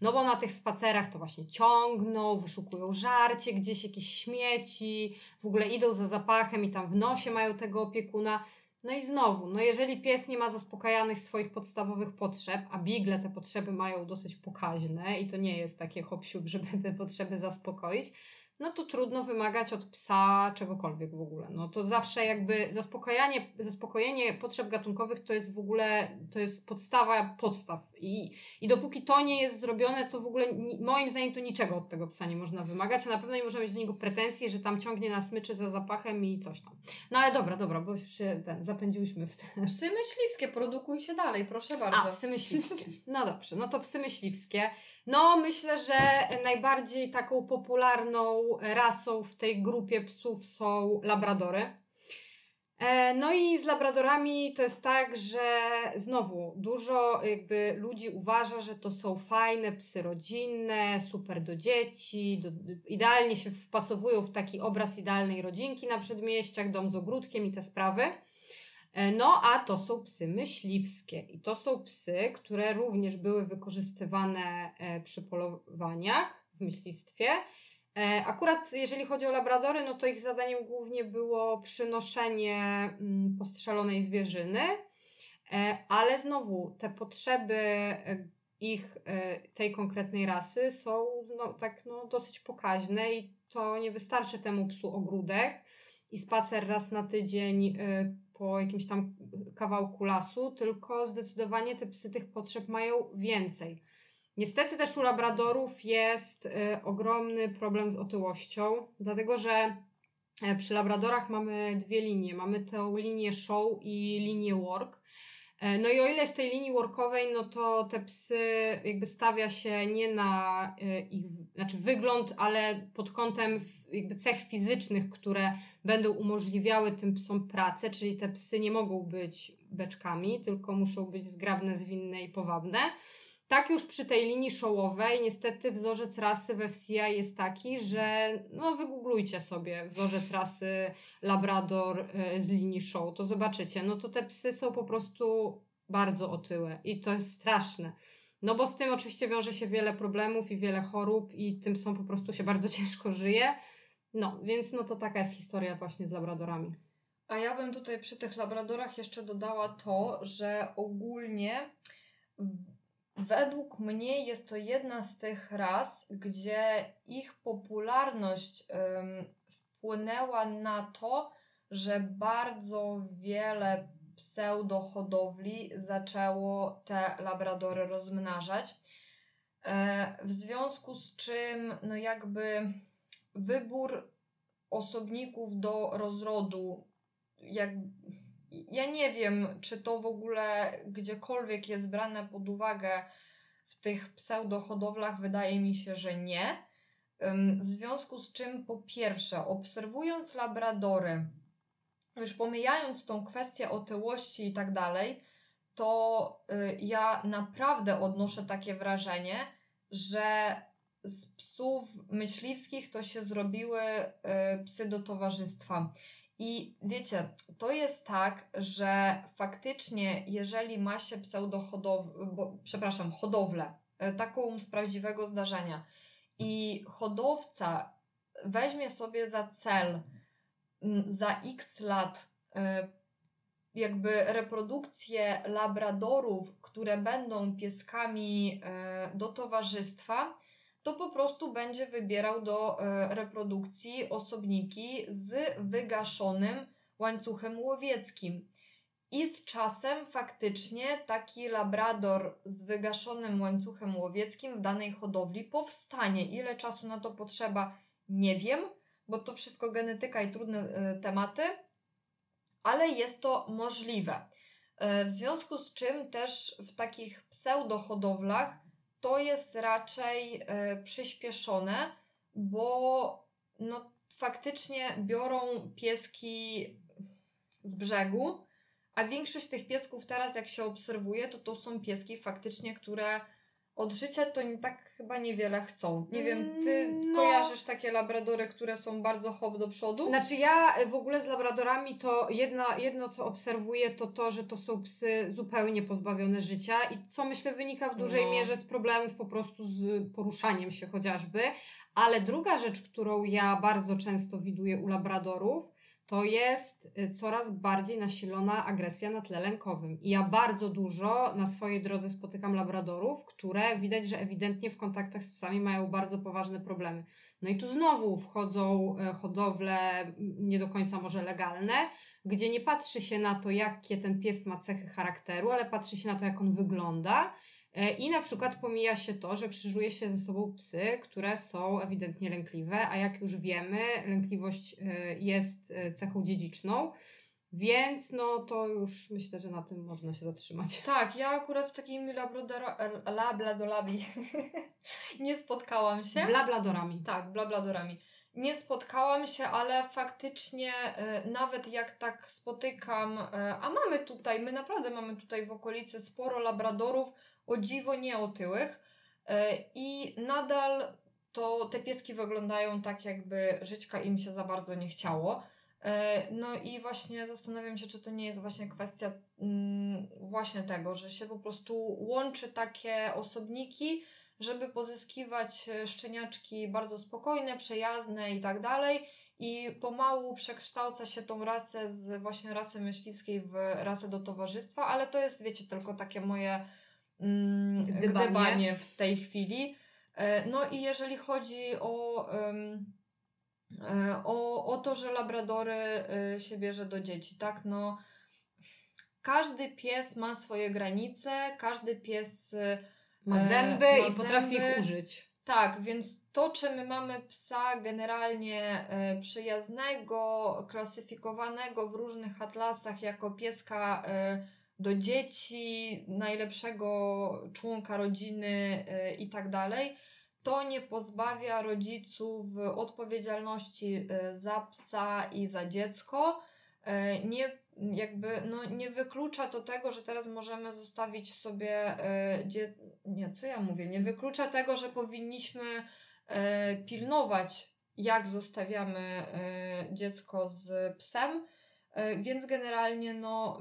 No bo na tych spacerach to właśnie ciągną, wyszukują żarcie, gdzieś jakieś śmieci, w ogóle idą za zapachem i tam w nosie mają tego opiekuna. No i znowu, no jeżeli pies nie ma zaspokajanych swoich podstawowych potrzeb, a bigle te potrzeby mają dosyć pokaźne i to nie jest takie hop żeby te potrzeby zaspokoić, no to trudno wymagać od psa czegokolwiek w ogóle. No to zawsze jakby zaspokajanie, zaspokojenie potrzeb gatunkowych to jest w ogóle, to jest podstawa podstaw. I, I dopóki to nie jest zrobione, to w ogóle moim zdaniem to niczego od tego psa nie można wymagać, a na pewno nie możemy mieć do niego pretensji, że tam ciągnie na smyczy za zapachem i coś tam. No ale dobra, dobra, bo się ten, zapędziłyśmy w ten... Psy myśliwskie, produkuj się dalej, proszę bardzo. A, psy myśliwskie. No dobrze, no to psy myśliwskie. No, myślę, że najbardziej taką popularną rasą w tej grupie psów są labradory. E, no i z labradorami to jest tak, że znowu dużo jakby ludzi uważa, że to są fajne psy rodzinne, super do dzieci, do, idealnie się wpasowują w taki obraz idealnej rodzinki na przedmieściach, dom z ogródkiem i te sprawy. E, no, a to są psy myśliwskie i to są psy, które również były wykorzystywane e, przy polowaniach w myślistwie. E, akurat jeżeli chodzi o labradory, no to ich zadaniem głównie było przynoszenie mm, postrzelonej zwierzyny, ale znowu te potrzeby ich, tej konkretnej rasy są no, tak no, dosyć pokaźne i to nie wystarczy temu psu ogródek i spacer raz na tydzień po jakimś tam kawałku lasu, tylko zdecydowanie te psy tych potrzeb mają więcej. Niestety też u labradorów jest y, ogromny problem z otyłością, dlatego że y, przy labradorach mamy dwie linie. Mamy tę linię show i linię work. E, no i o ile w tej linii workowej, no to te psy jakby stawia się nie na e, ich znaczy wygląd, ale pod kątem jakby cech fizycznych, które będą umożliwiały tym psom pracę, czyli te psy nie mogą być beczkami, tylko muszą być zgrabne, zwinne i powabne. Tak już przy tej linii showowej, niestety wzorzec rasy we FCI jest taki, że no wygooglujcie sobie wzorzec rasy Labrador e, z linii show, to zobaczycie. No to te psy są po prostu bardzo otyłe i to jest straszne. No bo z tym oczywiście wiąże się wiele problemów i wiele chorób i tym psom po prostu się bardzo ciężko żyje. No, więc no to taka jest historia właśnie z labradorami. A ja bym tutaj przy tych labradorach jeszcze dodała to, że ogólnie Według mnie jest to jedna z tych ras, gdzie ich popularność wpłynęła na to, że bardzo wiele pseudohodowli zaczęło te labradory rozmnażać. E, w związku z czym, no jakby wybór osobników do rozrodu, jak ja nie wiem, czy to w ogóle gdziekolwiek jest brane pod uwagę w tych pseudohodowlach, wydaje mi się, że nie. W związku z czym, po pierwsze, obserwując labradory, już pomijając tą kwestię otyłości i tak dalej, to y, ja naprawdę odnoszę takie wrażenie, że z psów myśliwskich to się zrobiły y, psy do towarzystwa. I wiecie, to jest tak, że faktycznie, jeżeli ma się pseudohodowlę, przepraszam, hodowlę, y, taką z prawdziwego zdarzenia, i hodowca weźmie sobie za cel za x lat jakby reprodukcję labradorów, które będą pieskami e, do towarzystwa, to po prostu będzie wybierał do e, reprodukcji osobniki z wygaszonym łańcuchem łowieckim. I z czasem faktycznie taki labrador z wygaszonym łańcuchem łowieckim w danej hodowli powstanie. Ile czasu na to potrzeba, nie wiem, bo to wszystko genetyka i trudne y, tematy ale jest to możliwe. E, w związku z czym też w takich pseudohodowlach to jest raczej e, przyspieszone, bo no, faktycznie biorą pieski z brzegu, a większość tych piesków teraz, jak się obserwuje, to to są pieski faktycznie, które od życia to tak chyba niewiele chcą. Nie wiem, ty mm, no. kojarzysz takie labradory, które są bardzo hop do przodu? Znaczy ja w ogóle z labradorami to jedna, jedno, co obserwuję, to to, że to są psy zupełnie pozbawione życia i co myślę wynika w dużej no. mierze z problemów po prostu z poruszaniem się chociażby. Ale druga rzecz, którą ja bardzo często widuję u labradorów, to jest y, coraz bardziej nasilona agresja na tle lękowym. I ja bardzo dużo na swojej drodze spotykam labradorów, które widać, że ewidentnie w kontaktach z psami mają bardzo poważne problemy. No i tu znowu wchodzą y, hodowle nie do końca może legalne, gdzie nie patrzy się na to, jakie ten pies ma cechy charakteru, ale patrzy się na to, jak on wygląda E, I na przykład pomija się to, że krzyżuje się ze sobą psy, które są ewidentnie lękliwe, a jak już wiemy, lękliwość e, jest e, cechą dziedziczną. Więc no to już myślę, że na tym można się zatrzymać. Tak, ja akurat z takimi labladorami nie spotkałam się. Blabladorami. Tak, blabladorami. Nie spotkałam się, ale faktycznie nawet jak tak spotykam, a mamy tutaj, my naprawdę mamy tutaj w okolicy sporo labradorów, o dziwo nie otyłych e, i nadal to te pieski wyglądają tak, jakby żyćka im się za bardzo nie chciało. E, no i właśnie zastanawiam się, czy to nie jest właśnie kwestia mm, właśnie tego, że się po prostu łączy takie osobniki, żeby pozyskiwać e, szczeniaczki bardzo spokojne, przejazne i tak dalej. I pomału przekształca się tą rasę z właśnie rasy myśliwskiej w rasę do towarzystwa, ale to jest, wiecie, tylko takie moje gdybanie. gdybanie w tej chwili. E, no i jeżeli chodzi o, e, o, o to, że labradory e, się bierze do dzieci, tak, no każdy pies ma swoje granice, każdy pies ma zęby ma i potrafi ich użyć. Tak, więc to, czy my mamy psa generalnie przyjaznego, klasyfikowanego w różnych atlasach jako pieska do dzieci, najlepszego członka rodziny y, i tak dalej, to nie pozbawia rodziców odpowiedzialności y, za psa i za dziecko. Y, nie, jakby, no, nie wyklucza to tego, że teraz możemy zostawić sobie dzie... nie, co ja mówię, nie wyklucza tego, że powinniśmy pilnować, jak zostawiamy dziecko z psem, więc generalnie no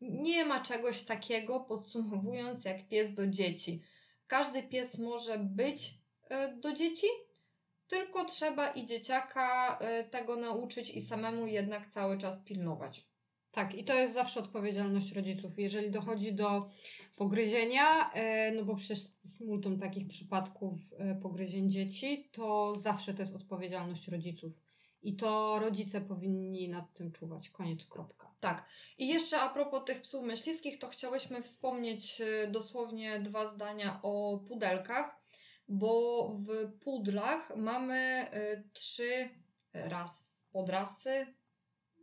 nie ma czegoś takiego, podsumowując, jak pies do dzieci. Każdy pies może być e, do dzieci, tylko trzeba i dzieciaka e, tego nauczyć i samemu jednak cały czas pilnować. Tak, i to jest zawsze odpowiedzialność rodziców. Jeżeli dochodzi do pogryzienia, e, no bo przecież z multum takich przypadków pogryzień dzieci, to zawsze to jest odpowiedzialność rodziców. I to rodzice powinni nad tym czuwać. Koniec, kropka. Tak. I jeszcze a propos tych psów myśliwskich, to chciałyśmy wspomnieć y, dosłownie dwa zdania o pudelkach, bo w pudlach mamy y, trzy ras, podrasy,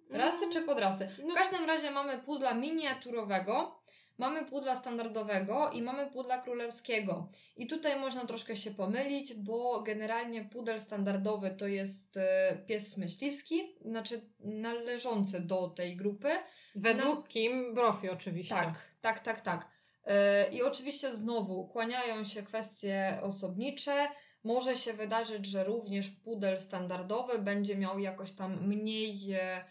Rasy No. czy podrasy? No. W każdym razie mamy pudla miniaturowego, mamy pudla standardowego i mamy pudla królewskiego. I tutaj można troszkę się pomylić, bo generalnie pudel standardowy to jest e, pies myśliwski, znaczy należący do tej grupy. Według Kim Brofi oczywiście. Tak, tak, tak, tak. E, I oczywiście znowu kłaniają się kwestie osobnicze. Może się wydarzyć, że również pudel standardowy będzie miał jakoś tam mniej e,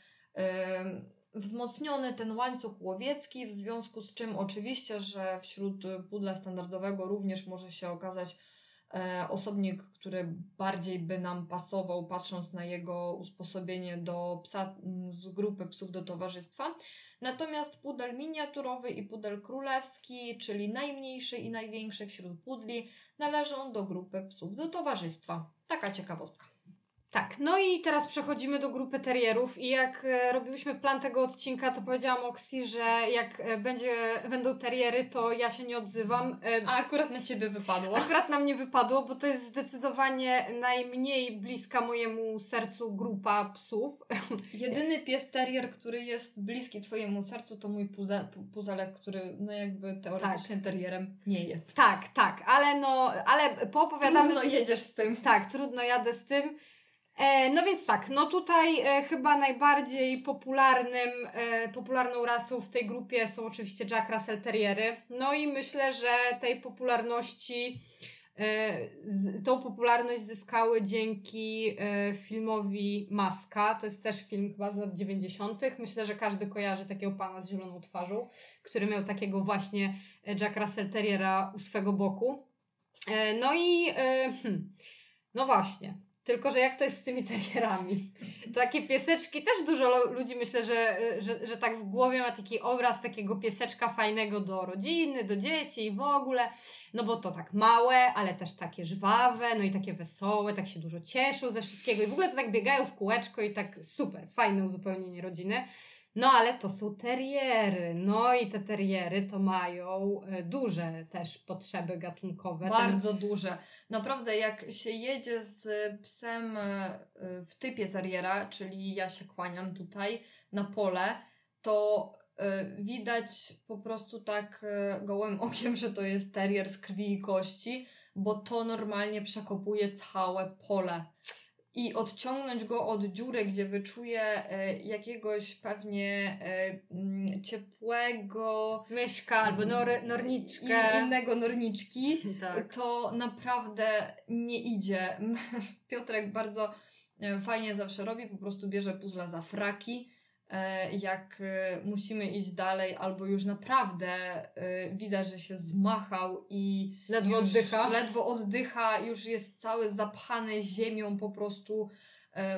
wzmocniony ten łańcuch łowiecki, w związku z czym oczywiście, że wśród pudla standardowego również może się okazać e, osobnik, który bardziej by nam pasował, patrząc na jego usposobienie do psa z grupy psów do towarzystwa. Natomiast pudel miniaturowy i pudel królewski, czyli najmniejszy i największy wśród pudli, należą do grupy psów do towarzystwa. Taka ciekawostka. Tak, no i teraz przechodzimy do grupy terrierów i jak e, robiłyśmy plan tego odcinka, to powiedziałam Oksi, że jak e, będzie, będą terriery, to ja się nie odzywam. E, A akurat na ciebie wypadło. Akurat nam nie wypadło, bo to jest zdecydowanie najmniej bliska mojemu sercu grupa psów. Jedyny pies terrier, który jest bliski twojemu sercu, to mój puze, pu- puzelek, który no jakby teoretycznie terrierem nie jest. Tak, tak, ale no, ale poopowiadamy... Trudno jedziesz z tym. Tak, trudno jadę z tym. E, no więc tak, no tutaj e, chyba najbardziej popularnym, e, popularną rasą w tej grupie są oczywiście Jack Russell Terriery. No i myślę, że tej popularności, tą popularność zyskały dzięki filmowi Maska. To jest też film chyba z lat 90. Myślę, że każdy kojarzy takiego pana z zieloną twarzą, który miał takiego właśnie Jack Russell Terriera u swego boku. No i hmm, no właśnie. Tylko, że jak to jest z tymi terrierami? Takie pieseczki, też dużo ludzi myślę, że, że, że tak w głowie ma taki obraz takiego pieseczka fajnego do rodziny, do dzieci i w ogóle. No bo to tak małe, ale też takie żwawe, no i takie wesołe, tak się dużo cieszą ze wszystkiego i w ogóle to tak biegają w kółeczko i tak super, fajne uzupełnienie rodziny. No ale to są teriery. No i te teriery to mają e, duże też potrzeby gatunkowe. Ten- Bardzo duże. Naprawdę, jak się jedzie z psem e, w typie terriera, czyli ja się kłaniam tutaj na pole, to e, widać po prostu tak e, gołym okiem, że to jest terrier z krwi i kości, bo to normalnie przekopuje całe pole. I odciągnąć go od dziury, gdzie wyczuje e, jakiegoś pewnie e, mm, ciepłego Myszka albo nor, norniczkę. innego norniczki, Tak. to naprawdę nie idzie. Piotrek bardzo e, fajnie zawsze robi, po prostu bierze puzzle za fraki. E, Jak e, musimy iść dalej, albo już naprawdę e, widać, że się zmachał i Ledwo już oddycha. Ledwo oddycha, już jest cały zapchany ziemią, po prostu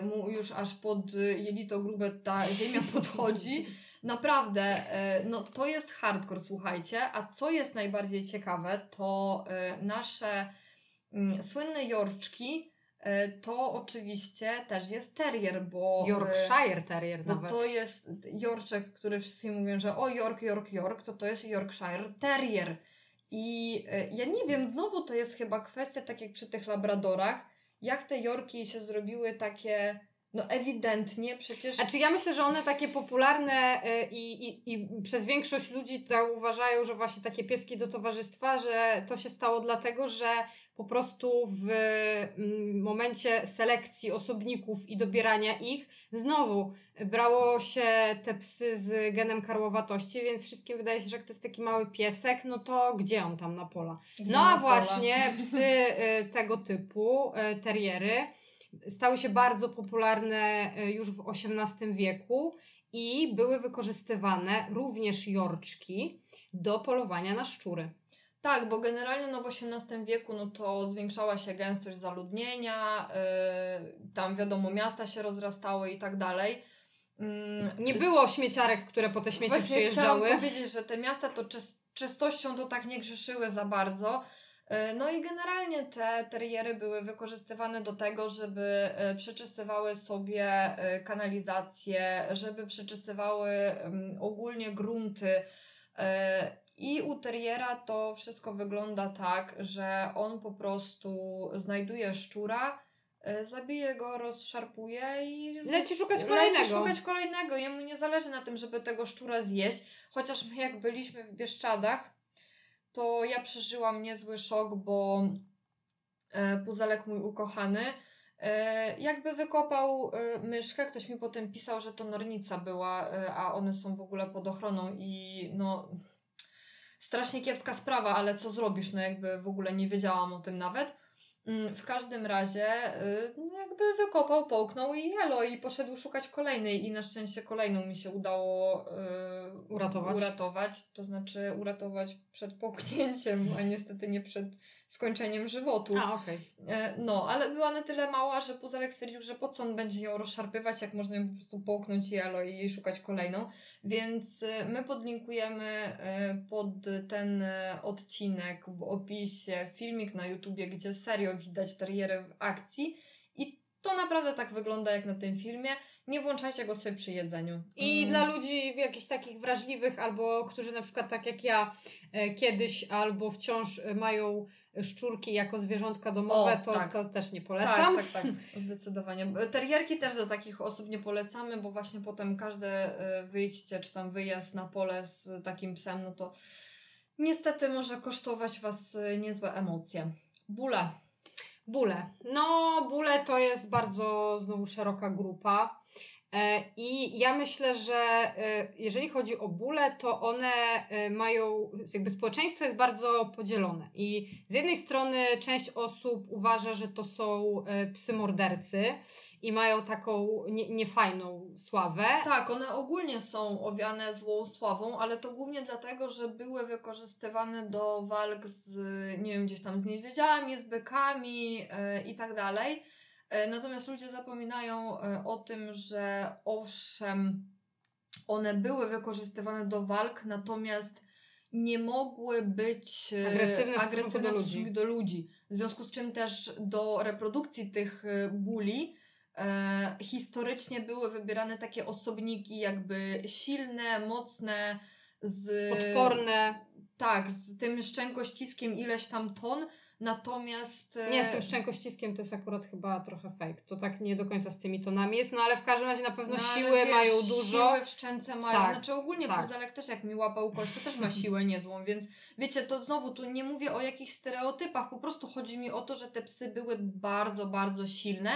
mu już aż pod jelito grube ta ziemia podchodzi. Naprawdę, no to jest hardcore, słuchajcie. A co jest najbardziej ciekawe, to nasze mm, słynne jorczki, to oczywiście też jest terrier, bo... e, Yorkshire Terrier nawet. to jest Yorczek, który wszyscy mówią, że o York, York, York, to to jest Yorkshire Terrier. I e, ja nie wiem, znowu to jest chyba kwestia, tak jak przy tych labradorach, jak te Yorki się zrobiły takie, no ewidentnie przecież... Znaczy ja myślę, że one takie popularne i, i, i przez większość ludzi to uważają, że właśnie takie pieski do towarzystwa, że to się stało dlatego, że po prostu w mm, momencie selekcji osobników i dobierania ich znowu brało się te psy z genem karłowatości, więc wszystkim wydaje się, że jak to jest taki mały piesek, no to gdzie on tam na pola? Gdzie No a pola? właśnie psy y, tego typu, y, teriery, stały się bardzo popularne y, już w XVIII wieku i były wykorzystywane również jorczki do polowania na szczury. Tak, bo generalnie no w XVIII wieku no to zwiększała się gęstość zaludnienia, yy, tam wiadomo miasta się rozrastały i tak dalej. Mm, Nie było śmieciarek, które po te śmieci Właśnie przyjeżdżały. chciałam powiedzieć, że te miasta to czys- czystością to tak nie grzeszyły za bardzo. E, No i generalnie te teriery były wykorzystywane do tego, żeby e, przeczysywały sobie e, kanalizację, żeby przeczysywały em, ogólnie grunty. I u teriera to wszystko wygląda tak, że on po prostu znajduje szczura, e, zabije go, rozszarpuje i leci szukać kolejnego. Leci szukać kolejnego. Jemu nie zależy na tym, żeby tego szczura zjeść. Chociaż my jak byliśmy w Bieszczadach, to ja przeżyłam niezły szok, bo e, Puzelek mój ukochany e, jakby wykopał myszkę, ktoś mi potem pisał, że to nornica była, a one są w ogóle pod ochroną i no strasznie kiepska sprawa, ale co zrobisz, no jakby w ogóle nie wiedziałam o tym nawet. Mm, w każdym razie y, jakby wykopał, połknął i elo i poszedł szukać kolejnej i na szczęście kolejną mi się udało yy, uratować. uratować, to znaczy uratować przed połknięciem, a niestety nie przed skończeniem żywotu. A, okej. Okay. E, no, ale była na tyle mała, że Puzelek stwierdził, że po co on będzie ją rozszarpywać, jak można ją po prostu połknąć i elo i szukać kolejną. Więc e, my podlinkujemy e, pod ten odcinek w opisie filmik na YouTubie, gdzie serio widać teriery w akcji to naprawdę tak wygląda jak na tym filmie. Nie włączajcie go sobie przy jedzeniu. I mm. dla ludzi jakichś takich wrażliwych, albo którzy na przykład tak jak ja e, kiedyś, albo wciąż mają szczurki jako zwierzątka domowe, o, to, tak. to też nie polecam. Tak, tak, tak, zdecydowanie. Terierki też do takich osób nie polecamy, bo właśnie potem każde e, wyjście, czy tam wyjazd na pole z takim psem, no to niestety może kosztować Was e, niezłe emocje. Bóle. Bóle. No, bóle to jest bardzo znowu szeroka grupa. E, I ja myślę, że e, jeżeli chodzi o bóle, to one e, mają, jakby społeczeństwo jest bardzo podzielone. I z jednej strony część osób uważa, że to są psy mordercy i mają taką nie, niefajną sławę. Tak, one ogólnie są owiane złą sławą, ale to głównie dlatego, że były wykorzystywane do walk z, nie wiem, gdzieś tam z niedźwiedziami, z bykami yy, i tak dalej. E, natomiast ludzie zapominają e, o tym, że owszem, one były wykorzystywane do walk, natomiast nie mogły być agresywne, agresywne do, ludzi. do ludzi. W związku z czym też do reprodukcji tych buli historycznie były wybierane takie osobniki jakby silne, mocne, z... Odporne. Tak, z tym szczękościskiem ileś tam ton, Natomiast. Nie, z tym szczękościskiem to jest akurat chyba trochę fake. To tak nie do końca z tymi tonami jest, no ale w każdym razie na pewno no, siły wiesz, mają dużo. Siły w szczęce mają. Tak, znaczy ogólnie tak. Puzelek też jak mi łapał kość, to też ma siłę niezłą, więc wiecie, to znowu tu nie mówię o jakichś stereotypach, po prostu chodzi mi o to, że te psy były bardzo, bardzo silne,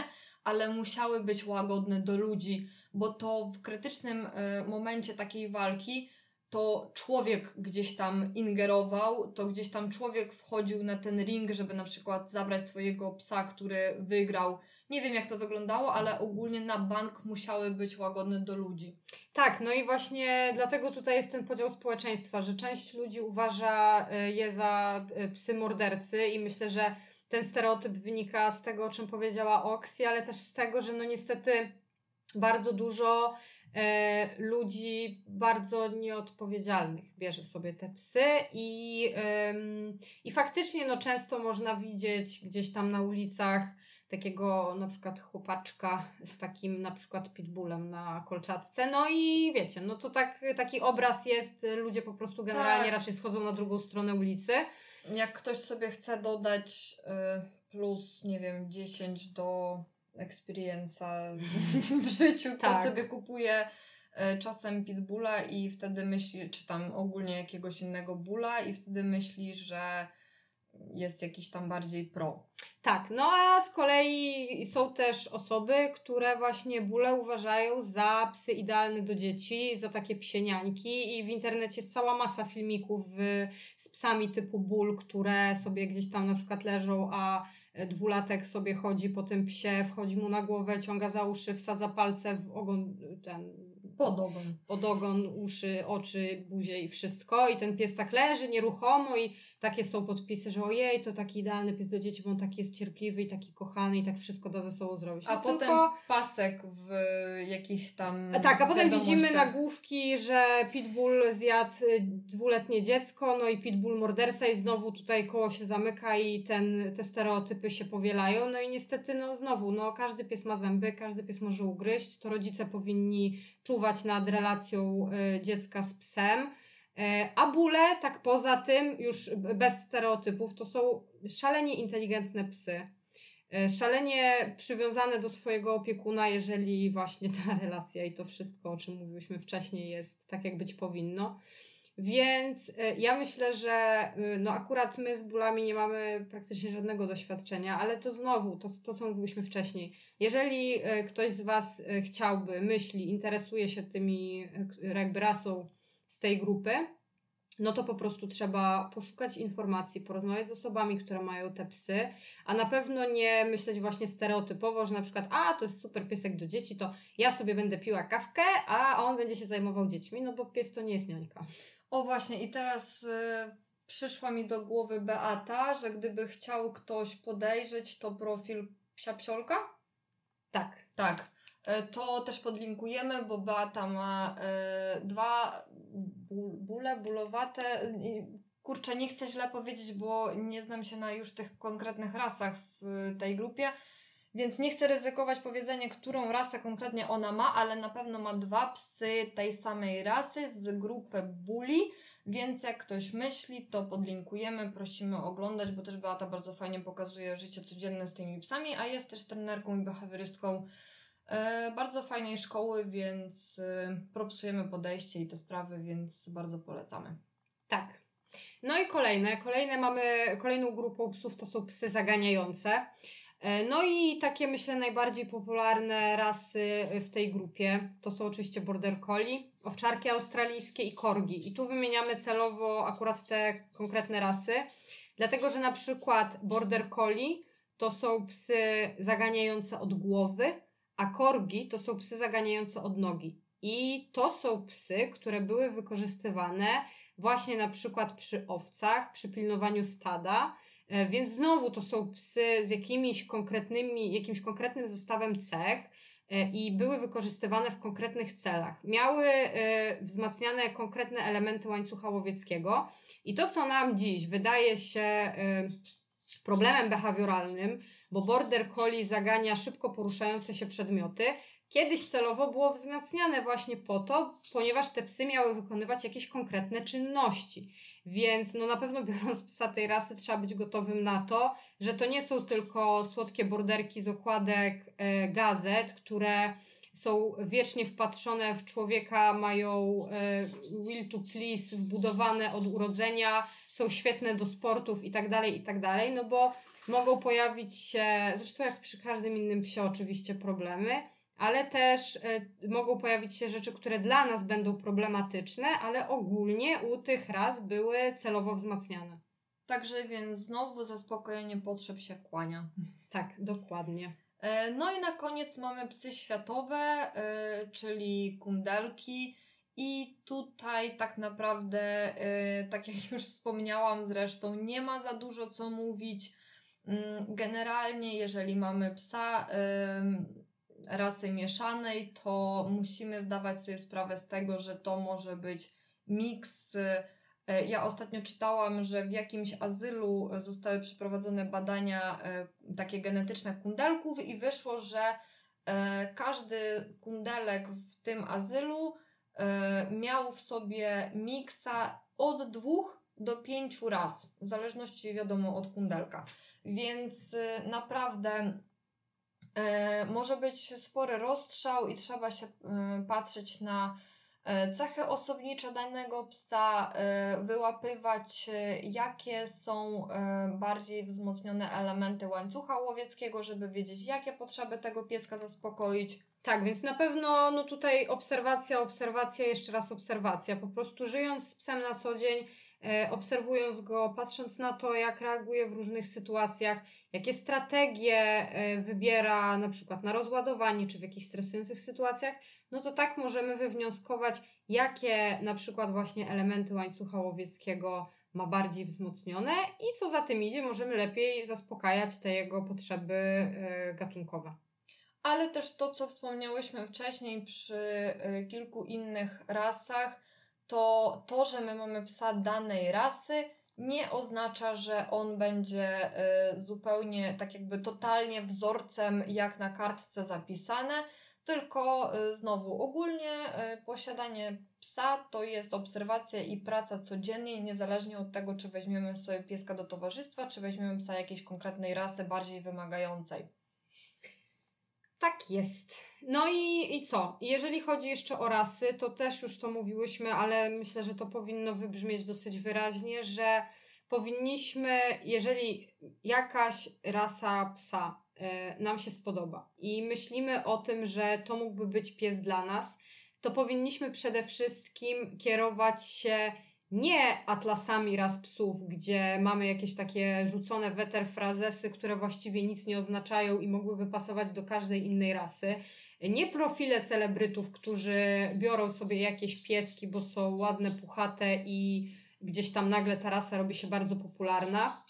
ale musiały być łagodne do ludzi, bo to w krytycznym y, momencie takiej walki to człowiek gdzieś tam ingerował, to gdzieś tam człowiek wchodził na ten ring, żeby na przykład zabrać swojego psa, który wygrał. Nie wiem jak to wyglądało, ale ogólnie na bank musiały być łagodne do ludzi. Tak, no i właśnie dlatego tutaj jest ten podział społeczeństwa, że część ludzi uważa e, je za e, psy mordercy i myślę, że ten stereotyp wynika z tego, o czym powiedziała Oksy, ale też z tego, że no niestety bardzo dużo e, ludzi bardzo nieodpowiedzialnych bierze sobie te psy i, e, i faktycznie no, często można widzieć gdzieś tam na ulicach takiego na przykład chłopaczka z takim na przykład pitbullem na kolczatce. No i wiecie, no to tak, taki obraz jest, ludzie po prostu generalnie tak. raczej schodzą na drugą stronę ulicy. Jak ktoś sobie chce dodać y, plus, nie wiem, 10 do experience'a w życiu, to tak. sobie kupuje e, czasem pitbulla i wtedy myśli, czy tam ogólnie jakiegoś innego bula i wtedy myśli, że jest jakiś tam bardziej pro. Tak, no a z kolei są też osoby, które właśnie bóle uważają za psy idealne do dzieci, za takie psieniańki i w internecie jest cała masa filmików z psami typu ból, które sobie gdzieś tam na przykład leżą, a dwulatek sobie chodzi po tym psie, wchodzi mu na głowę, ciąga za uszy, wsadza palce w ogon, ten pod ogon. Pod ogon, uszy, oczy, buzie i wszystko. I ten pies tak leży nieruchomo i takie są podpisy, że ojej, to taki idealny pies do dzieci, bo on taki jest cierpliwy i taki kochany i tak wszystko da ze sobą zrobić. No a potem tylko... pasek w jakichś tam. Tak, a potem widzimy nagłówki, że Pitbull zjadł y, dwuletnie dziecko, no i Pitbull morderca i znowu tutaj koło się zamyka i ten, te stereotypy się powielają. No i niestety, no znowu, no każdy pies ma zęby, każdy pies może ugryźć, to rodzice powinni czuwać nad relacją y, dziecka z psem E, a bóle, tak poza tym, już bez stereotypów, to są szalenie inteligentne psy. e, szalenie przywiązane do swojego opiekuna, jeżeli właśnie ta relacja i to wszystko, o czym mówiłyśmy wcześniej, jest tak, jak być powinno. Więc e, ja myślę, że e, no akurat my z bólami nie mamy praktycznie żadnego doświadczenia, ale to znowu, to, to co mówiliśmy wcześniej. Jeżeli ktoś z Was chciałby, myśli, interesuje się tymi jakby rasą z tej grupy, no to po prostu trzeba poszukać informacji, porozmawiać z osobami, które mają te psy, a na pewno nie myśleć właśnie stereotypowo, że na przykład, a to jest super piesek do dzieci, to ja sobie będę piła kawkę, a on będzie się zajmował dziećmi, no bo pies to nie jest niańka. O właśnie, i teraz y, przyszła mi do głowy Beata, że gdyby chciał ktoś podejrzeć, to profil psia psiolka? Tak. Tak. E, to też podlinkujemy, bo Beata ma y, dwa bóle, bólowate. Kurczę, nie chcę źle powiedzieć, bo nie znam się na już tych konkretnych rasach w tej grupie, więc nie chcę ryzykować powiedzenia, którą rasę konkretnie ona ma, ale na pewno ma dwa psy tej samej rasy z grupy buli, więc jak ktoś myśli, to podlinkujemy, prosimy oglądać, bo też Beata bardzo fajnie pokazuje życie codzienne z tymi psami, a jest też trenerką i behawiorystką bardzo fajnej szkoły, więc e, propsujemy podejście i te sprawy, więc bardzo polecamy. Tak. No i kolejne. Kolejne mamy, kolejną grupą psów to są psy zaganiające. E, no i takie myślę najbardziej popularne rasy w tej grupie to są oczywiście Border Collie, owczarki australijskie i korgi. I tu wymieniamy celowo akurat te konkretne rasy, dlatego że na przykład Border Collie to są psy zaganiające od głowy, a korgi to są psy zaganiające od nogi. I to są psy, które były wykorzystywane właśnie na przykład przy owcach, przy pilnowaniu stada. E, więc znowu to są psy z jakimiś konkretnymi, jakimś konkretnym zestawem cech e, i były wykorzystywane w konkretnych celach. Miały e, wzmacniane konkretne elementy łańcucha łowieckiego i to, co nam dziś wydaje się problemem behawioralnym, bo border collie zagania szybko poruszające się przedmioty. Kiedyś celowo było wzmacniane właśnie po to, ponieważ te psy miały wykonywać jakieś konkretne czynności. Więc no na pewno biorąc psa tej rasy trzeba być gotowym na to, że to nie są tylko słodkie borderki z okładek e, gazet, które są wiecznie wpatrzone w człowieka, mają e, will to please wbudowane od urodzenia, są świetne do sportów i tak dalej, i tak dalej, no bo mogą pojawić się, zresztą jak przy każdym innym psie oczywiście problemy, ale też y, mogą pojawić się rzeczy, które dla nas będą problematyczne, ale ogólnie u tych ras były celowo wzmacniane. Także więc znowu zaspokojenie potrzeb się kłania. Tak, dokładnie. E, no i na koniec mamy psy światowe, y, czyli kundelki. I tutaj tak naprawdę, tak jak już wspomniałam zresztą, nie ma za dużo co mówić. Mm, generalnie, jeżeli mamy psa rasy mieszanej, to musimy zdawać sobie sprawę z tego, że to może być miks. E, ja ostatnio czytałam, że w jakimś azylu zostały przeprowadzone badania e, takie genetyczne kundelków i wyszło, że e, każdy kundelek w tym azylu miał w sobie miksa od dwóch do pięciu raz, w zależności wiadomo od kundelka. Więc y, naprawdę e, może być spory rozstrzał i trzeba się e, patrzeć na e, cechy osobnicze danego psa, wyłapywać jakie są bardziej wzmocnione elementy łańcucha łowieckiego, żeby wiedzieć jakie potrzeby tego pieska zaspokoić. Tak, więc na pewno no tutaj obserwacja, obserwacja, jeszcze raz obserwacja. Po prostu żyjąc z psem na co dzień, E, obserwując go, patrząc na to, jak reaguje w różnych sytuacjach, jakie strategie e, wybiera na przykład na rozładowanie czy w jakichś stresujących sytuacjach, no to tak możemy wywnioskować, jakie na przykład właśnie elementy łańcucha łowieckiego ma bardziej wzmocnione i co za tym idzie, możemy lepiej zaspokajać te jego potrzeby e, gatunkowe. Ale też to, co wspomniałyśmy wcześniej przy kilku innych rasach, to to, że my mamy psa danej rasy, nie oznacza, że on będzie y, zupełnie tak jakby totalnie wzorcem jak na kartce zapisane, tylko y, znowu ogólnie y, posiadanie psa to jest obserwacja i praca codziennie, niezależnie od tego, czy weźmiemy sobie pieska do towarzystwa, czy weźmiemy psa jakiejś konkretnej rasy, bardziej wymagającej. Tak jest. No i, i co? Jeżeli chodzi jeszcze o rasy, to też już to mówiłyśmy, ale myślę, że to powinno wybrzmieć dosyć wyraźnie, że powinniśmy, jeżeli jakaś rasa psa y, nam się spodoba i myślimy o tym, że to mógłby być pies dla nas, to powinniśmy przede wszystkim kierować się nie atlasami ras psów, gdzie mamy jakieś takie rzucone weterfrazesy, które właściwie nic nie oznaczają i mogłyby pasować do każdej innej rasy. Nie profile celebrytów, którzy biorą sobie jakieś pieski, bo są ładne, puchate i gdzieś tam nagle ta rasa robi się bardzo popularna,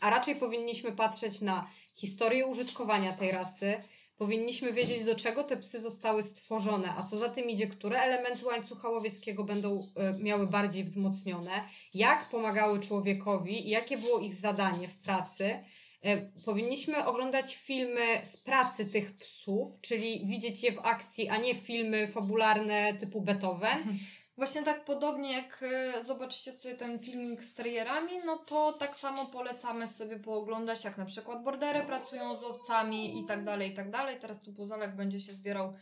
a raczej powinniśmy patrzeć na historię użytkowania tej rasy, Powinniśmy wiedzieć, do czego te psy zostały stworzone, a co za tym idzie, które elementy łańcucha łowieckiego będą y, miały bardziej wzmocnione, jak pomagały człowiekowi i jakie było ich zadanie w pracy. Y, powinniśmy oglądać filmy z pracy tych psów, czyli widzieć je w akcji, a nie filmy fabularne typu Beethoven. Właśnie tak podobnie jak e, zobaczycie sobie ten filmik z terrierami, no to tak samo polecamy sobie pooglądać, jak na przykład bordery pracują z owcami i tak dalej, i tak dalej. Teraz tu Puzelek będzie się zbierał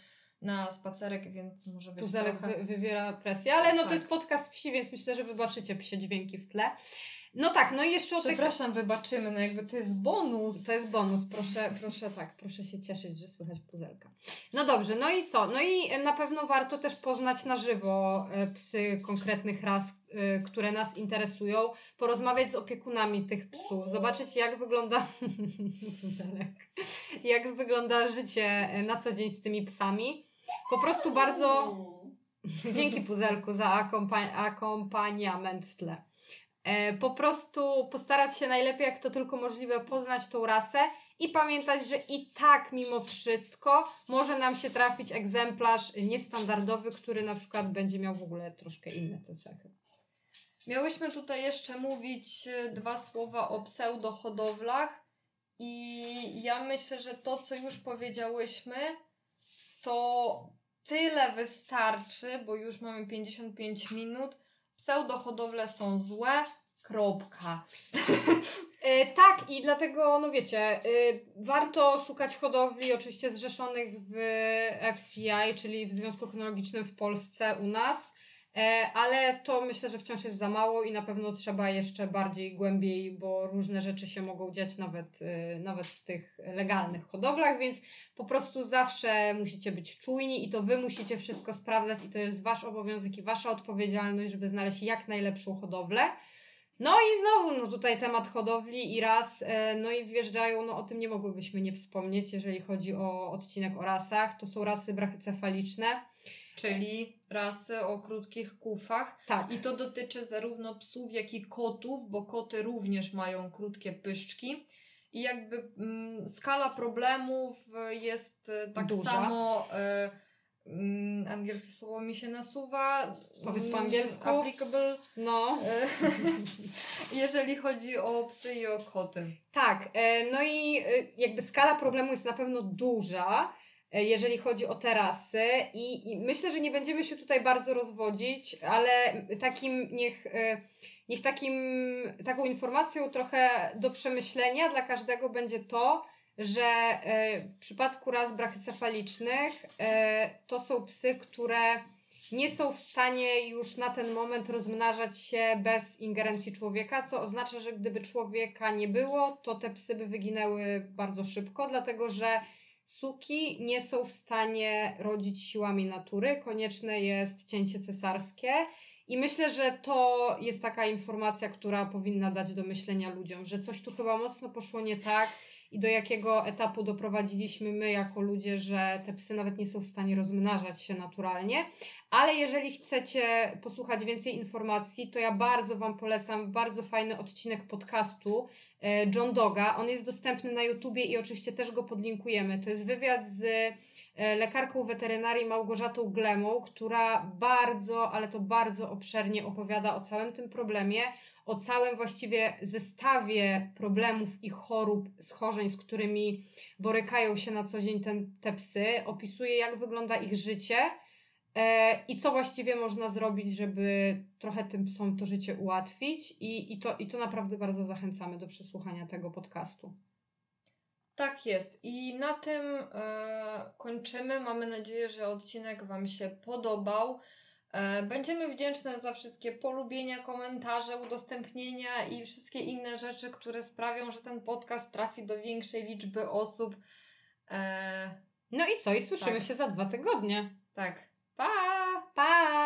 na spacerek, więc może być Puzelek trochę... wy, wywiera presję, ale no tak. to jest podcast psi, więc myślę, że wybaczycie psie dźwięki w tle. No tak, no i jeszcze o Przepraszam, tych... wybaczymy, no jakby to jest bonus. To jest bonus, proszę, proszę tak, proszę się cieszyć, że słychać puzelka. No dobrze, no i co? No i na pewno warto też poznać na żywo e, psy konkretnych ras, e, które nas interesują, porozmawiać z opiekunami tych psów, zobaczyć jak wygląda puzelek, jak wygląda życie e, na co dzień z tymi psami. Po prostu bardzo... Dzięki puzelku za akompa akompaniament w tle. E, po prostu postarać się najlepiej, jak to tylko możliwe, poznać tą rasę i pamiętać, że i tak mimo wszystko może nam się trafić egzemplarz niestandardowy, który na przykład będzie miał w ogóle troszkę inne te cechy. Miałyśmy tutaj jeszcze mówić e, dwa słowa o pseudohodowlach i ja myślę, że to, co już powiedziałyśmy, to tyle wystarczy, bo już mamy 55 minut, pseudohodowle są złe, kropka. E, tak, i dlatego, no wiecie, y, warto szukać hodowli oczywiście zrzeszonych w FCI, czyli w Związku Kynologicznym w Polsce u nas. E, ale to myślę, że wciąż jest za mało i na pewno trzeba jeszcze bardziej głębiej, bo różne rzeczy się mogą dziać nawet, y, nawet w tych legalnych hodowlach, więc po prostu zawsze musicie być czujni i to wy musicie wszystko sprawdzać i to jest wasz obowiązek i wasza odpowiedzialność, żeby znaleźć jak najlepszą hodowlę. No i znowu, no tutaj temat hodowli i ras, e, no i wjeżdżają, no o tym nie mogłybyśmy nie wspomnieć, jeżeli chodzi o odcinek o rasach. To są rasy brachycefaliczne czyli rasy o krótkich kufach. Tak. I to dotyczy zarówno psów, jak i kotów, bo koty również mają krótkie pyszczki. I jakby mm, skala problemów jest e, tak Duża. samo. Y, angielskie słowo mi się nasuwa. Powiedz po angielsku. Applicable. No. E, jeżeli chodzi o psy i o koty. Tak. No i jakby skala problemu jest na pewno duża. E, jeżeli chodzi o terasy i, i, myślę, że nie będziemy się tutaj bardzo rozwodzić, ale takim niech, e, niech takim, taką informacją trochę do przemyślenia dla każdego będzie to, że e, w przypadku ras brachycefalicznych to są psy, które nie są w stanie już na ten moment rozmnażać się bez ingerencji człowieka, co oznacza, że gdyby człowieka nie było, to te psy by wyginęły bardzo szybko, dlatego że Suki nie są w stanie rodzić siłami natury, konieczne jest cięcie cesarskie. I myślę, że to jest taka informacja, która powinna dać do myślenia ludziom, że coś tu chyba mocno poszło nie tak i do jakiego etapu doprowadziliśmy my jako ludzie, że te psy nawet nie są w stanie rozmnażać się naturalnie. Ale jeżeli chcecie posłuchać więcej informacji, to ja bardzo Wam polecam bardzo fajny odcinek podcastu e, John Doga. On jest dostępny na YouTubie i oczywiście też go podlinkujemy. To jest wywiad z e, lekarką weterynarii Małgorzatą Glemą, która bardzo, ale to bardzo obszernie opowiada o całym tym problemie, o całym właściwie zestawie problemów i chorób, schorzeń, z którymi borykają się na co dzień ten, te psy. Opisuje, jak wygląda ich życie E, I co właściwie można zrobić, żeby trochę tym psom to życie ułatwić, i, i, to, i to naprawdę bardzo zachęcamy do przesłuchania tego podcastu. Tak jest. I na tym e, kończymy. Mamy nadzieję, że odcinek Wam się podobał. E, będziemy wdzięczne za wszystkie polubienia, komentarze, udostępnienia i wszystkie inne rzeczy, które sprawią, że ten podcast trafi do większej liczby osób. E, no i co? I słyszymy tak. się za dwa tygodnie. Tak. Pa! Pa!